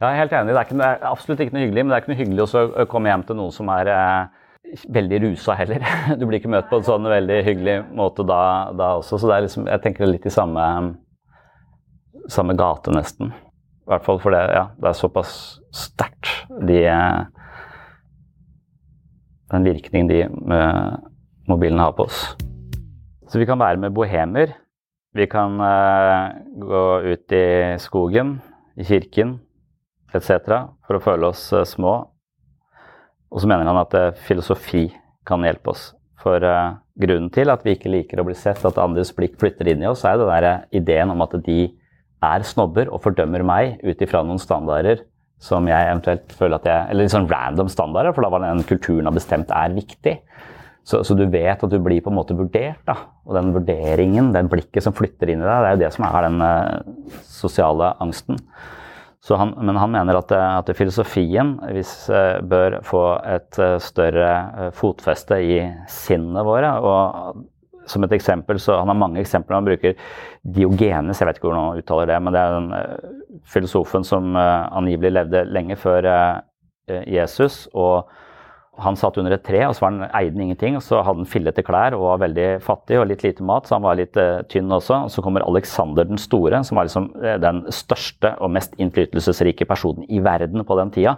Jeg er helt enig. Det er, ikke, det er, absolutt ikke noe hyggelig, men det er ikke noe hyggelig å komme hjem til noen som er eh, veldig rusa heller. [laughs] Du blir ikke møtt på en sånn veldig hyggelig måte da, da også. Så det er liksom, jeg tenker litt i samme, samme gate, nesten. I hvert fall for det, ja, det er såpass sterkt, de Den virkningen de med mobilene har på oss. Så vi kan være med bohemer. Vi kan eh, gå ut i skogen, i kirken etc. for å føle oss uh, små. Og så mener han at uh, filosofi kan hjelpe oss. For grunnen til at vi ikke liker å bli sett, at andres blikk flytter inn i oss, er den der ideen om at de er snobber og fordømmer meg ut ifra noen standarder som jeg eventuelt føler at jeg Eller litt sånn random standarder, for da var den kulturen har bestemt er viktig. Så, så, du vet at du blir på en måte vurdert. Da. Og den vurderingen, den blikket som flytter inn i deg, det er jo det som er den sosiale angsten. Han, men han mener at, eh, at filosofien hvis, uh, bør få et uh, større fotfeste i sinnene våre. og som et eksempel, så Han har mange eksempler. Han bruker Diogenes, jeg vet ikke hvordan han uttaler det, men det er den filosofen som angivelig levde lenge før Jesus. og han satt under et tre, og så var han, eide ingenting. og Så hadde han fillete klær og var veldig fattig og litt lite mat, så han var litt uh, tynn også. Og så kommer Alexander den store, som var liksom uh, den største og mest innflytelsesrike personen i verden på den tida.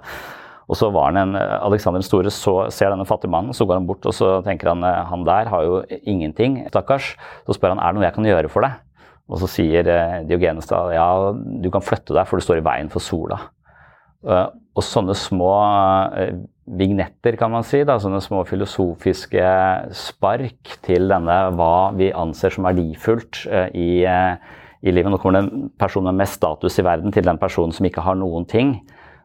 Og så var han en, uh, Alexander den store så ser denne fattige mannen, så går han bort og så tenker han han der har jo ingenting, stakkars. Så spør han er det noe jeg kan gjøre for deg. Og så sier Diogenes da ja, du kan flytte deg, for du står i veien for sola. Og sånne små vignetter, kan man si. Da, sånne små filosofiske spark til denne hva vi anser som verdifullt uh, i, uh, i, livet. Nå kommer den personen med mest status i verden til den personen som ikke har noen ting.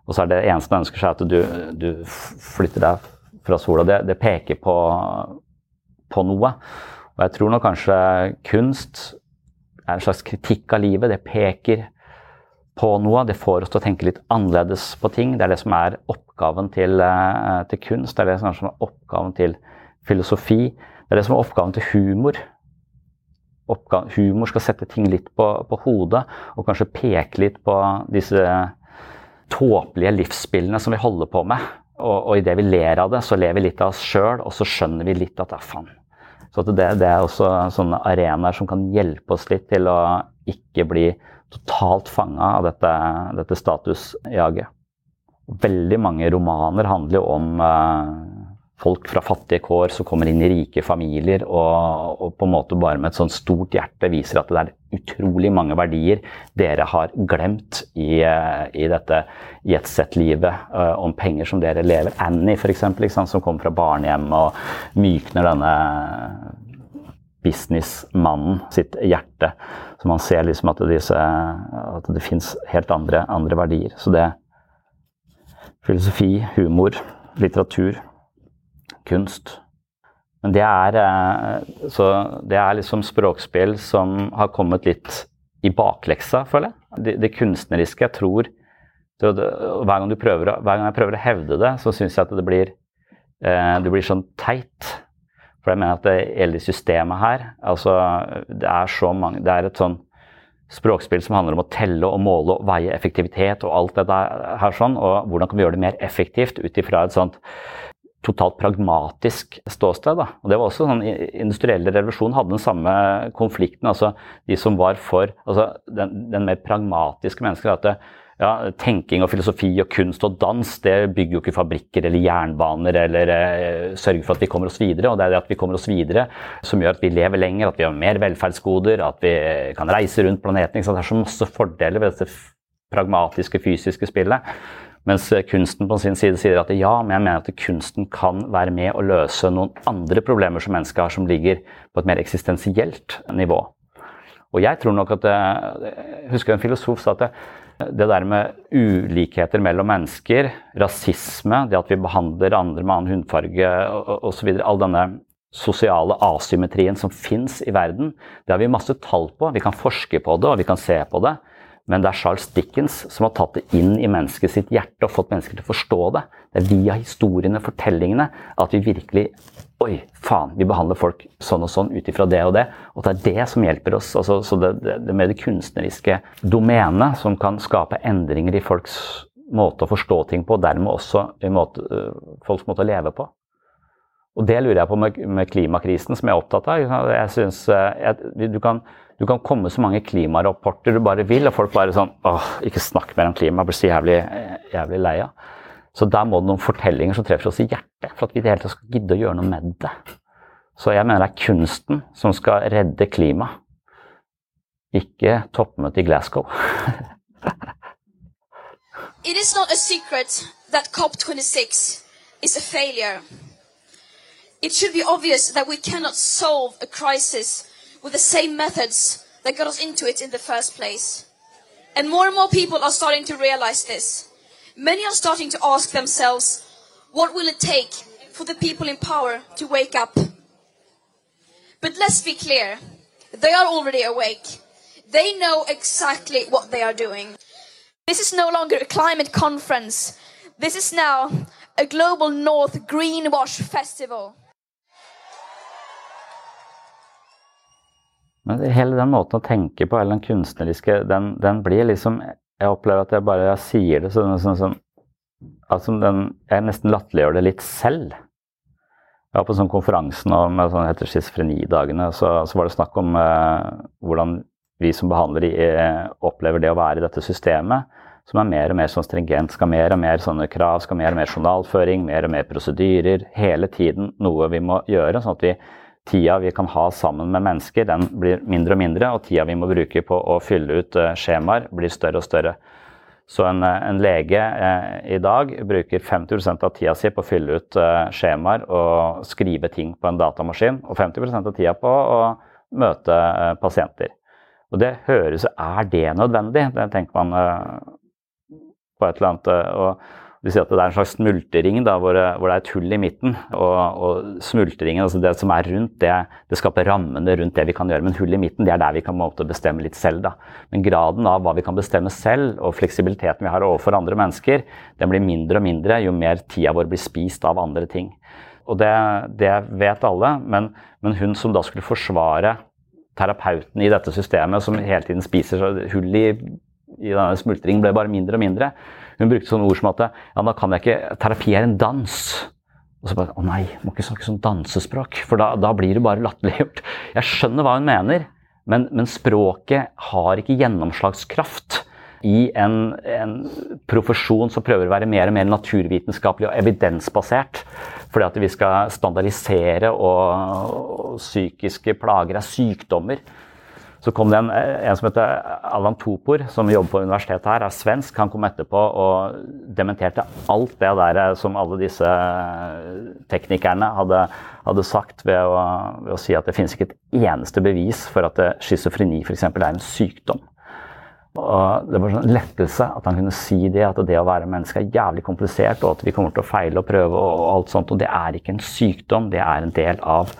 Og så er det eneste den ønsker seg at du, du flytter deg fra sola. Det, det peker på, på, noe. Og jeg tror nok kanskje kunst er en slags kritikk av livet. Det peker på noe. Det får oss til å tenke litt annerledes på ting. Det er det som er oppgaven til, eh, til kunst. Det er det som er oppgaven til filosofi. Det er det som er oppgaven til humor. Oppgaven, humor skal sette ting litt på, på, hodet og kanskje peke litt på disse tåpelige livsspillene som vi holder på med. Og, og idet vi ler av det, så ler vi litt av oss sjøl, og så skjønner vi litt at det er faen. Så det, det, er også sånne arenaer som kan hjelpe oss litt til å ikke bli totalt fanga av dette, dette statusjaget. Veldig mange romaner handler jo om uh, folk fra fattige kår som kommer inn i rike familier og, og, på en måte bare med et sånt stort hjerte viser at det er utrolig mange verdier dere har glemt i, uh, i dette jetset-livet uh, om penger som dere lever. Annie, f.eks., som kommer fra barnehjem og mykner denne businessmannen sitt hjerte. Så man ser liksom at, disse, det fins helt andre, andre, verdier. Så det Filosofi, humor, litteratur, kunst. Men det er, eh, det er liksom språkspill som har kommet litt i bakleksa, føler jeg. Det, det kunstneriske. Jeg tror hver gang, prøver, hver gang, jeg prøver å hevde det, så syns jeg at det blir, eh, det blir sånn teit. For jeg mener at det hele systemet her altså Det er mange Det er et sånn språkspill som handler om å telle og måle og veie effektivitet og alt det her sånn. Og hvordan kan vi gjøre det mer effektivt ut ifra et sånt totalt pragmatisk ståsted. Da. Og det var også sånn Industrielle revolusjon hadde den samme konflikten. altså De som var for altså Den, den mer pragmatiske mennesker. at det, ja, tenking og filosofi og kunst og dans det bygger jo ikke fabrikker eller jernbaner eller eh, sørger for at vi kommer oss videre. Og det er det at vi kommer oss videre som gjør at vi lever lenger, at vi har mer velferdsgoder, at vi kan reise rundt planeten. Det er så masse fordeler ved dette pragmatiske, fysiske spillet. Mens kunsten på sin side sier at ja, men jeg mener at kunsten kan være med å løse noen andre problemer som mennesket har, som ligger på et mer eksistensielt nivå. Og jeg tror nok at Jeg husker en filosof sa at det, der med ulikheter mellom mennesker, rasisme, det at vi behandler andre med annen hudfarge osv. All denne sosiale asymmetrien som fins i verden, det har vi masse tall på. Vi kan forske på det og vi kan se på det. Men det er Charles Dickens som har tatt det inn i mennesket sitt hjerte og fått mennesker til å forstå det. Det er via historiene, fortellingene, at vi virkelig Oi, faen, vi behandler folk sånn og sånn ut ifra det og det. Og det er det som hjelper oss. Altså, så det, det, det med det kunstneriske domenet som kan skape endringer i folks måte å forstå ting på, og dermed også i måte, folks måte å leve på. Og det lurer jeg på med, med klimakrisen, som jeg er opptatt av. Jeg synes, jeg, du, kan, du, kan, komme så mange klimarapporter du bare vil, og folk bare sånn åh, ikke snakk mer om klima, jeg blir så jævlig, jævlig lei av. Så der må det noen fortellinger som treffer oss i hjertet, for at vi i det hele tatt skal gidde å gjøre noe med det. Så jeg mener det er kunsten som skal redde klimaet, ikke toppmøtet i Glasgow. [laughs] It is not a secret that COP26 is a failure. It should be obvious that we cannot solve a crisis with the same methods that got us into it in the first place. And more and more people are starting to realize this. Many are starting to ask themselves, what will it take for the people in power to wake up? But let's be clear, they are already awake. They know exactly what they are doing. This is no longer a climate conference. This is now a global North Greenwash Festival. Men hele den måten å tenke på, eller den kunstneriske, den, den blir liksom Jeg opplever at jeg bare jeg sier det sånn, sånn, sånn altså den, Jeg nesten latterliggjør det litt selv. Jeg var på sånn konferanse nå med sånn heter schizofrenidagene. Så, så var det snakk om eh, hvordan vi som behandlere eh, opplever det å være i dette systemet, som er mer og mer sånn stringent. Skal mer og mer sånne krav, skal mer og mer journalføring, mer og mer prosedyrer. Hele tiden noe vi må gjøre, sånn at vi tida vi kan ha sammen med mennesker, den blir mindre og mindre, og tida vi må bruke på å fylle ut uh, skjemaer, blir større og større. Så en, en lege eh, i dag bruker 50% av tida si på å fylle ut eh, skjemaer og skrive ting på en datamaskin, og 50% av tida på å møte eh, pasienter. Og det høres Er det nødvendig? Det tenker man eh, på et eller annet. og de sier at det er en slags smultring da, hvor, hvor, det er et hull i midten. Og, og smultringen, altså det som er rundt, det, det, skaper rammene rundt det vi kan gjøre. Men hull i midten det er der vi kan måte, bestemme litt selv. Da. Men graden av hva vi kan bestemme selv, og fleksibiliteten vi har overfor andre mennesker, den blir mindre og mindre jo mer tida vår blir spist av andre ting. Og det, det vet alle, men, men hun som da skulle forsvare terapeuten i dette systemet, som hele tiden spiser hull i, i denne smultringen, ble bare mindre og mindre hun brukte sånne ord som at ja, da kan jeg ikke Terapi er en dans. Og så bare Å nei, må ikke snakke sånn dansespråk, for da, da blir det bare latterliggjort. Jeg skjønner hva hun mener, men, men språket har ikke gjennomslagskraft i en, en, profesjon som prøver å være mer og mer naturvitenskapelig og evidensbasert. Fordi at vi skal standardisere, og, og psykiske plager er sykdommer. Så kom det en, en som heter Allan Topor, som jobber på universitetet her, er svensk. Han kom etterpå og dementerte alt det der som alle disse teknikerne hadde, hadde sagt ved å, ved å, si at det finnes ikke et eneste bevis for at schizofreni f.eks. er en sykdom. Og det var sånn lettelse at han kunne si det, at det å være menneske er jævlig komplisert, og at vi kommer til å feile og prøve og alt sånt. Og det er ikke en sykdom, det er en del av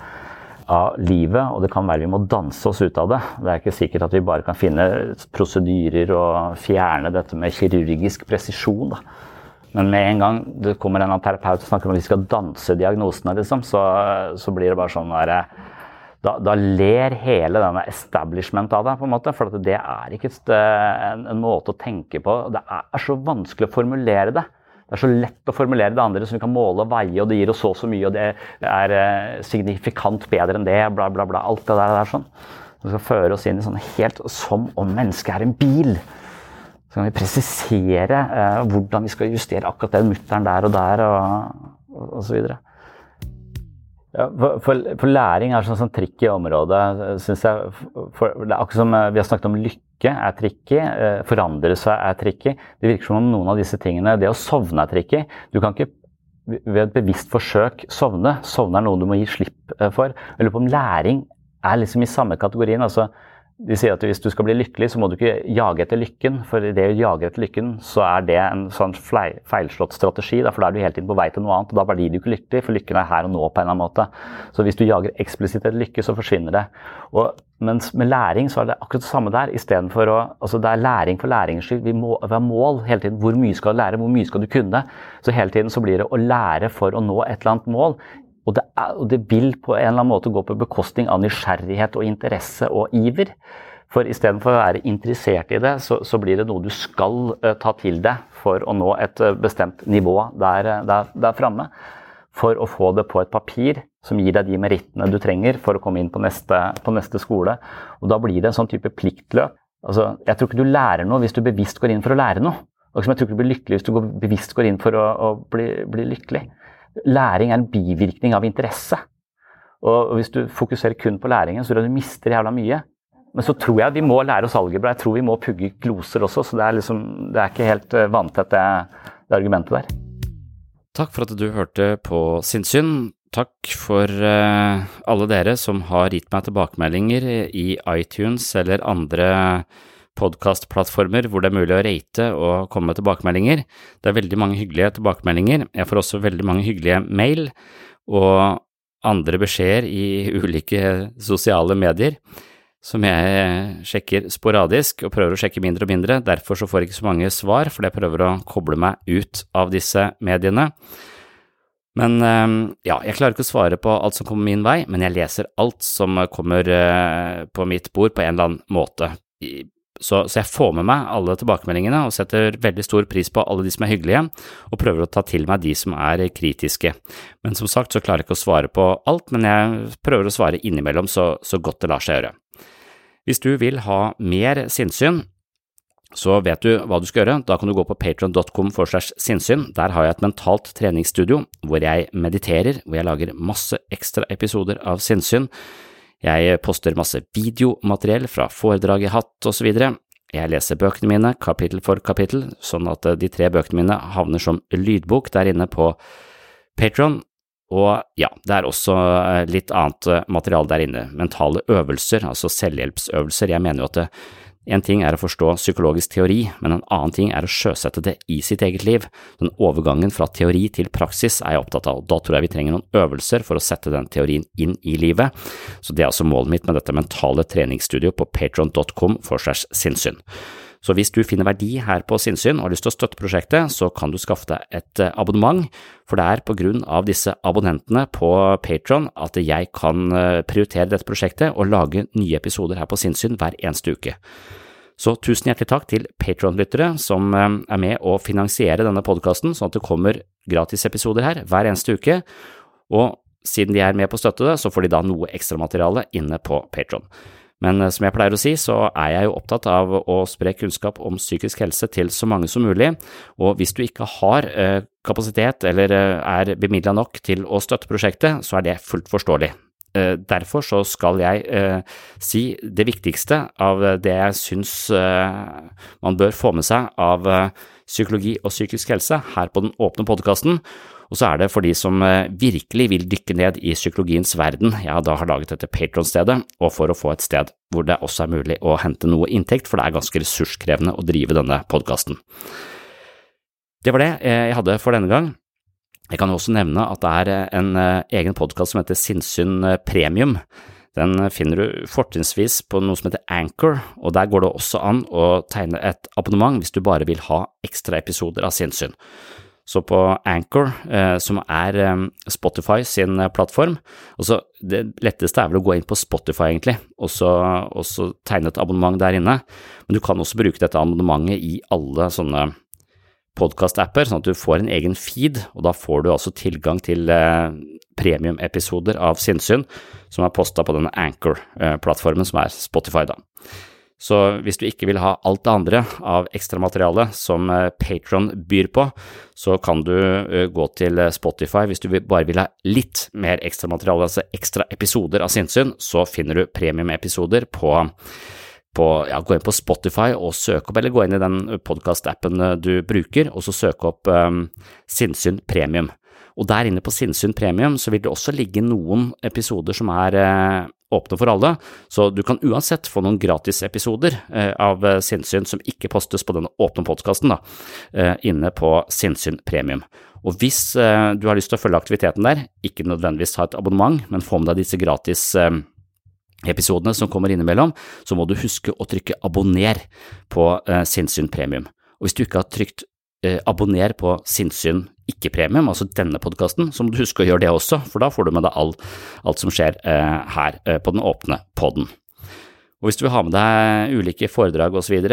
av livet, og det kan være vi må danse oss ut av det. Det er ikke sikkert at vi bare kan finne prosedyrer og fjerne dette med kirurgisk presisjon. Da. Men med en gang det kommer en terapeut og snakker om at vi skal danse diagnosene, liksom, så, så, blir det bare sånn der, da, da, ler hele denne establishment av det, på en måte. For det er ikke en, en måte å tenke på. Det er så vanskelig å formulere det. Det er så lett å formulere det andre, som vi kan måle og veie, og det gir oss så og så mye, og det er eh, signifikant bedre enn det, bla, bla, bla. Alt det der. der sånn. Det skal føre oss inn i sånn helt som om mennesket er en bil. Så kan vi presisere eh, hvordan vi skal justere akkurat den mutteren der og der, og, og, og så videre. Ja, for, for, for, læring er sånn, sånn i området, syns jeg. For, det er akkurat som eh, vi har snakket om lykke er tricky, eh, forandre seg er tricky. Det virker som om noen av disse tingene Det å sovne er tricky. Du kan ikke ved et bevisst forsøk sovne. Sovne er noe du må gi slipp eh, for. Jeg lurer på om læring er liksom i samme kategorien. altså de sier at hvis du skal bli lykkelig, så må du ikke jage etter lykken. For i det å jage etter lykken, så er det en sånn feilslått strategi. For da er du hele tiden på vei til noe annet, og da blir du ikke lykkelig, for lykken er her og nå på en eller annen måte. Så hvis du jager eksplisitt etter lykke, så forsvinner det. Og, mens med læring så er det akkurat det samme der. Istedenfor å Altså det er læring for læringens skyld. Vi må vi har mål hele tiden. Hvor mye skal du lære, hvor mye skal du kunne? Så hele tiden så blir det å lære for å nå et eller annet mål. Og det, er, og det, vil på en eller annen måte gå på bekostning av nysgjerrighet og interesse og iver. For istedenfor å være interessert i det, så, så, blir det noe du skal uh, ta til deg for å nå et uh, bestemt nivå der, uh, der, der framme. For å få det på et papir som gir deg de merittene du trenger for å komme inn på neste, på neste skole. Og da blir det en sånn type pliktløp. Altså, jeg tror ikke du lærer noe hvis du bevisst går inn for å lære noe. Og jeg tror ikke du blir lykkelig hvis du går, bevisst går inn for å, å bli, bli lykkelig. Læring er en bivirkning av interesse. Og hvis du fokuserer kun på læringen, så tror jeg du mister jævla mye. Men så tror jeg vi må lære oss algebra. Jeg tror vi må pugge gloser også, så det er, liksom, det er ikke helt eh, vanntett, det, det argumentet der. Takk for at du hørte på Sinnssyn. Takk for uh, alle dere som har gitt meg tilbakemeldinger i iTunes eller andre podkastplattformer hvor det er mulig å rate og komme med tilbakemeldinger. Det er veldig mange hyggelige tilbakemeldinger. Jeg får også veldig mange hyggelige mail og andre beskjeder i ulike sosiale medier som jeg sjekker sporadisk og prøver å sjekke mindre og mindre. Derfor så får jeg ikke så mange svar, fordi jeg prøver å koble meg ut av disse mediene. Men ehm, ja, jeg klarer ikke å svare på alt som kommer min vei, men jeg leser alt som kommer eh, på mitt bord på en eller annen måte. Så, så, jeg får med meg alle tilbakemeldingene og setter veldig stor pris på alle de som er hyggelige, og prøver å ta til meg de som er kritiske. Men som sagt så klarer jeg ikke å svare på alt, men jeg prøver å svare innimellom så, så godt det lar seg gjøre. Hvis du vil ha mer sinnssyn, så vet du hva du skal gjøre. Da kan du gå på patron.com for slags sinnssyn. Der har jeg et mentalt treningsstudio hvor jeg mediterer, hvor jeg lager masse ekstra episoder av sinnssyn jeg poster masse videomateriell fra foredrag jeg har hatt osv. Jeg leser bøkene mine kapittel for kapittel, sånn at de tre bøkene mine havner som lydbok der inne på Patron. Og ja, det er også eh, litt annet eh, materiale der inne, mentale øvelser, altså selvhjelpsøvelser. Jeg mener jo at det en ting er å forstå psykologisk teori, men en annen ting er å sjøsette det i sitt eget liv. Den overgangen fra teori til praksis er jeg opptatt av, og da tror jeg vi trenger noen øvelser for å sette den teorien inn i livet. Så det er altså målet mitt med dette mentale treningsstudioet på patron.com for segs sinnssyn. Så hvis du finner verdi her på sinnssyn og har lyst til å støtte prosjektet, så kan du skaffe deg et eh, abonnement, for det er på grunn av disse abonnentene på Patron at jeg kan eh, prioritere dette prosjektet og lage nye episoder her på sinnssyn hver eneste uke. Så tusen hjertelig takk til Patron-lyttere som eh, er med å finansiere denne podkasten, sånn at det kommer gratisepisoder her hver eneste uke. Og siden de er med på å støtte det, så får de da noe ekstramateriale inne på Patron. Men eh, som jeg pleier å si, så er jeg jo opptatt av å spre kunnskap om psykisk helse til så mange som mulig, og hvis du ikke har eh, kapasitet eller er bemidla nok til å støtte prosjektet, så er det fullt forståelig. Eh, derfor så skal jeg eh, si det viktigste av det jeg syns eh, man bør få med seg av psykologi og psykisk helse her på den åpne podkasten. Og så er det for de som virkelig vil dykke ned i psykologiens verden, jeg da har laget dette Patron-stedet, og for å få et sted hvor det også er mulig å hente noe inntekt, for det er ganske ressurskrevende å drive denne podkasten. Det var det jeg hadde for denne gang. Jeg kan også nevne at det er eh, en eh, egen podkast som heter Sinnsyn eh, premium. Den finner du fortrinnsvis på noe som heter Anchor, og der går det også an å tegne et abonnement hvis du bare vil ha ekstra episoder av sinnssyn. Så på Anchor, som er Spotify sin plattform altså Det letteste er vel å gå inn på Spotify, egentlig, og så tegne et abonnement der inne, men du kan også bruke dette abonnementet i alle sånne podkast-apper, sånn at du får en egen feed, og da får du altså tilgang til eh, premiumepisoder av Sinnsyn som er posta på denne Anchor-plattformen som er Spotify, da. Så hvis du ikke vil ha alt det andre av ekstramateriale som eh, Patron byr på, så kan du eh, gå til Spotify. Hvis du bare vil ha litt mer ekstramateriale, altså ekstra episoder av sinnssyn, så finner du premiumepisoder på på, ja, gå inn på Spotify og søk opp, eller gå inn i den podkast-appen eh, du bruker, og så søk opp um, Sinnsyn premium. Og der inne på Sinnsyn Premium så vil det også ligge noen episoder som er eh, åpne for alle, så du kan uansett få noen gratisepisoder eh, av eh, Sinnsyn som ikke postes på denne åpne podkasten, inne på Sinnsyn Premium. Og hvis du har lyst til å følge aktiviteten der, ikke nødvendigvis ha et abonnement, men få med deg disse gratis episodene som kommer innimellom, så må du huske å trykke abonner på Sinnsyn Premium. Og hvis du ikke har trykt abonner på Sinnsyn ikke-premium, altså denne podkasten, så må du huske å gjøre det også, for da får du med deg all, alt som skjer eh, her eh, på den åpne podden. Og hvis du vil ha med deg ulike foredrag osv.,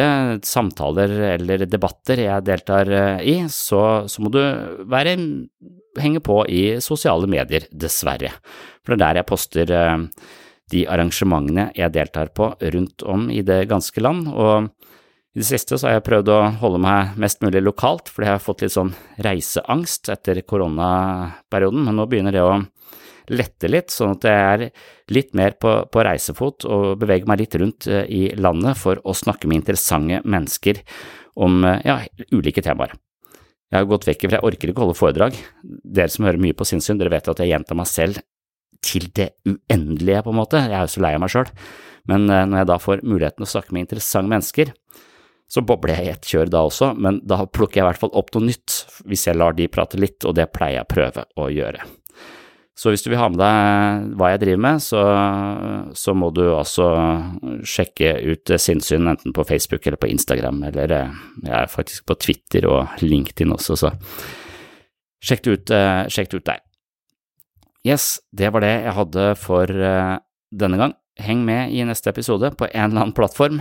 samtaler eller debatter jeg deltar eh, i, så, så må du være, henge på i sosiale medier, dessverre. For det er der jeg poster eh, de arrangementene jeg deltar på rundt om i det ganske land, og i det siste så har jeg prøvd å holde meg mest mulig lokalt, fordi jeg har fått litt sånn reiseangst etter koronaperioden, men nå begynner det å lette litt, sånn at jeg er litt mer på, på reisefot og beveger meg litt rundt eh, i landet for å snakke med interessante mennesker om eh, ja, ulike temaer. Jeg har gått vekk fra jeg orker ikke holde foredrag. Dere som hører mye på sinnssyn, dere vet at jeg gjentar meg selv til det uendelige, på en måte. Jeg er jo så lei av meg sjøl. Men eh, når jeg da får muligheten å snakke med interessante mennesker, så bobler jeg i ett kjør da også, men da plukker jeg i hvert fall opp noe nytt hvis jeg lar de prate litt, og det pleier jeg å prøve å gjøre. Så hvis du vil ha med deg hva jeg driver med, så, så må du altså sjekke ut Sinnsyn enten på Facebook eller på Instagram, eller eh, jeg er faktisk på Twitter og LinkedIn også, så sjekk det ut, eh, sjekk det ut der. Yes, det var det jeg hadde for uh, denne gang. Heng med i neste episode på en eller annen plattform.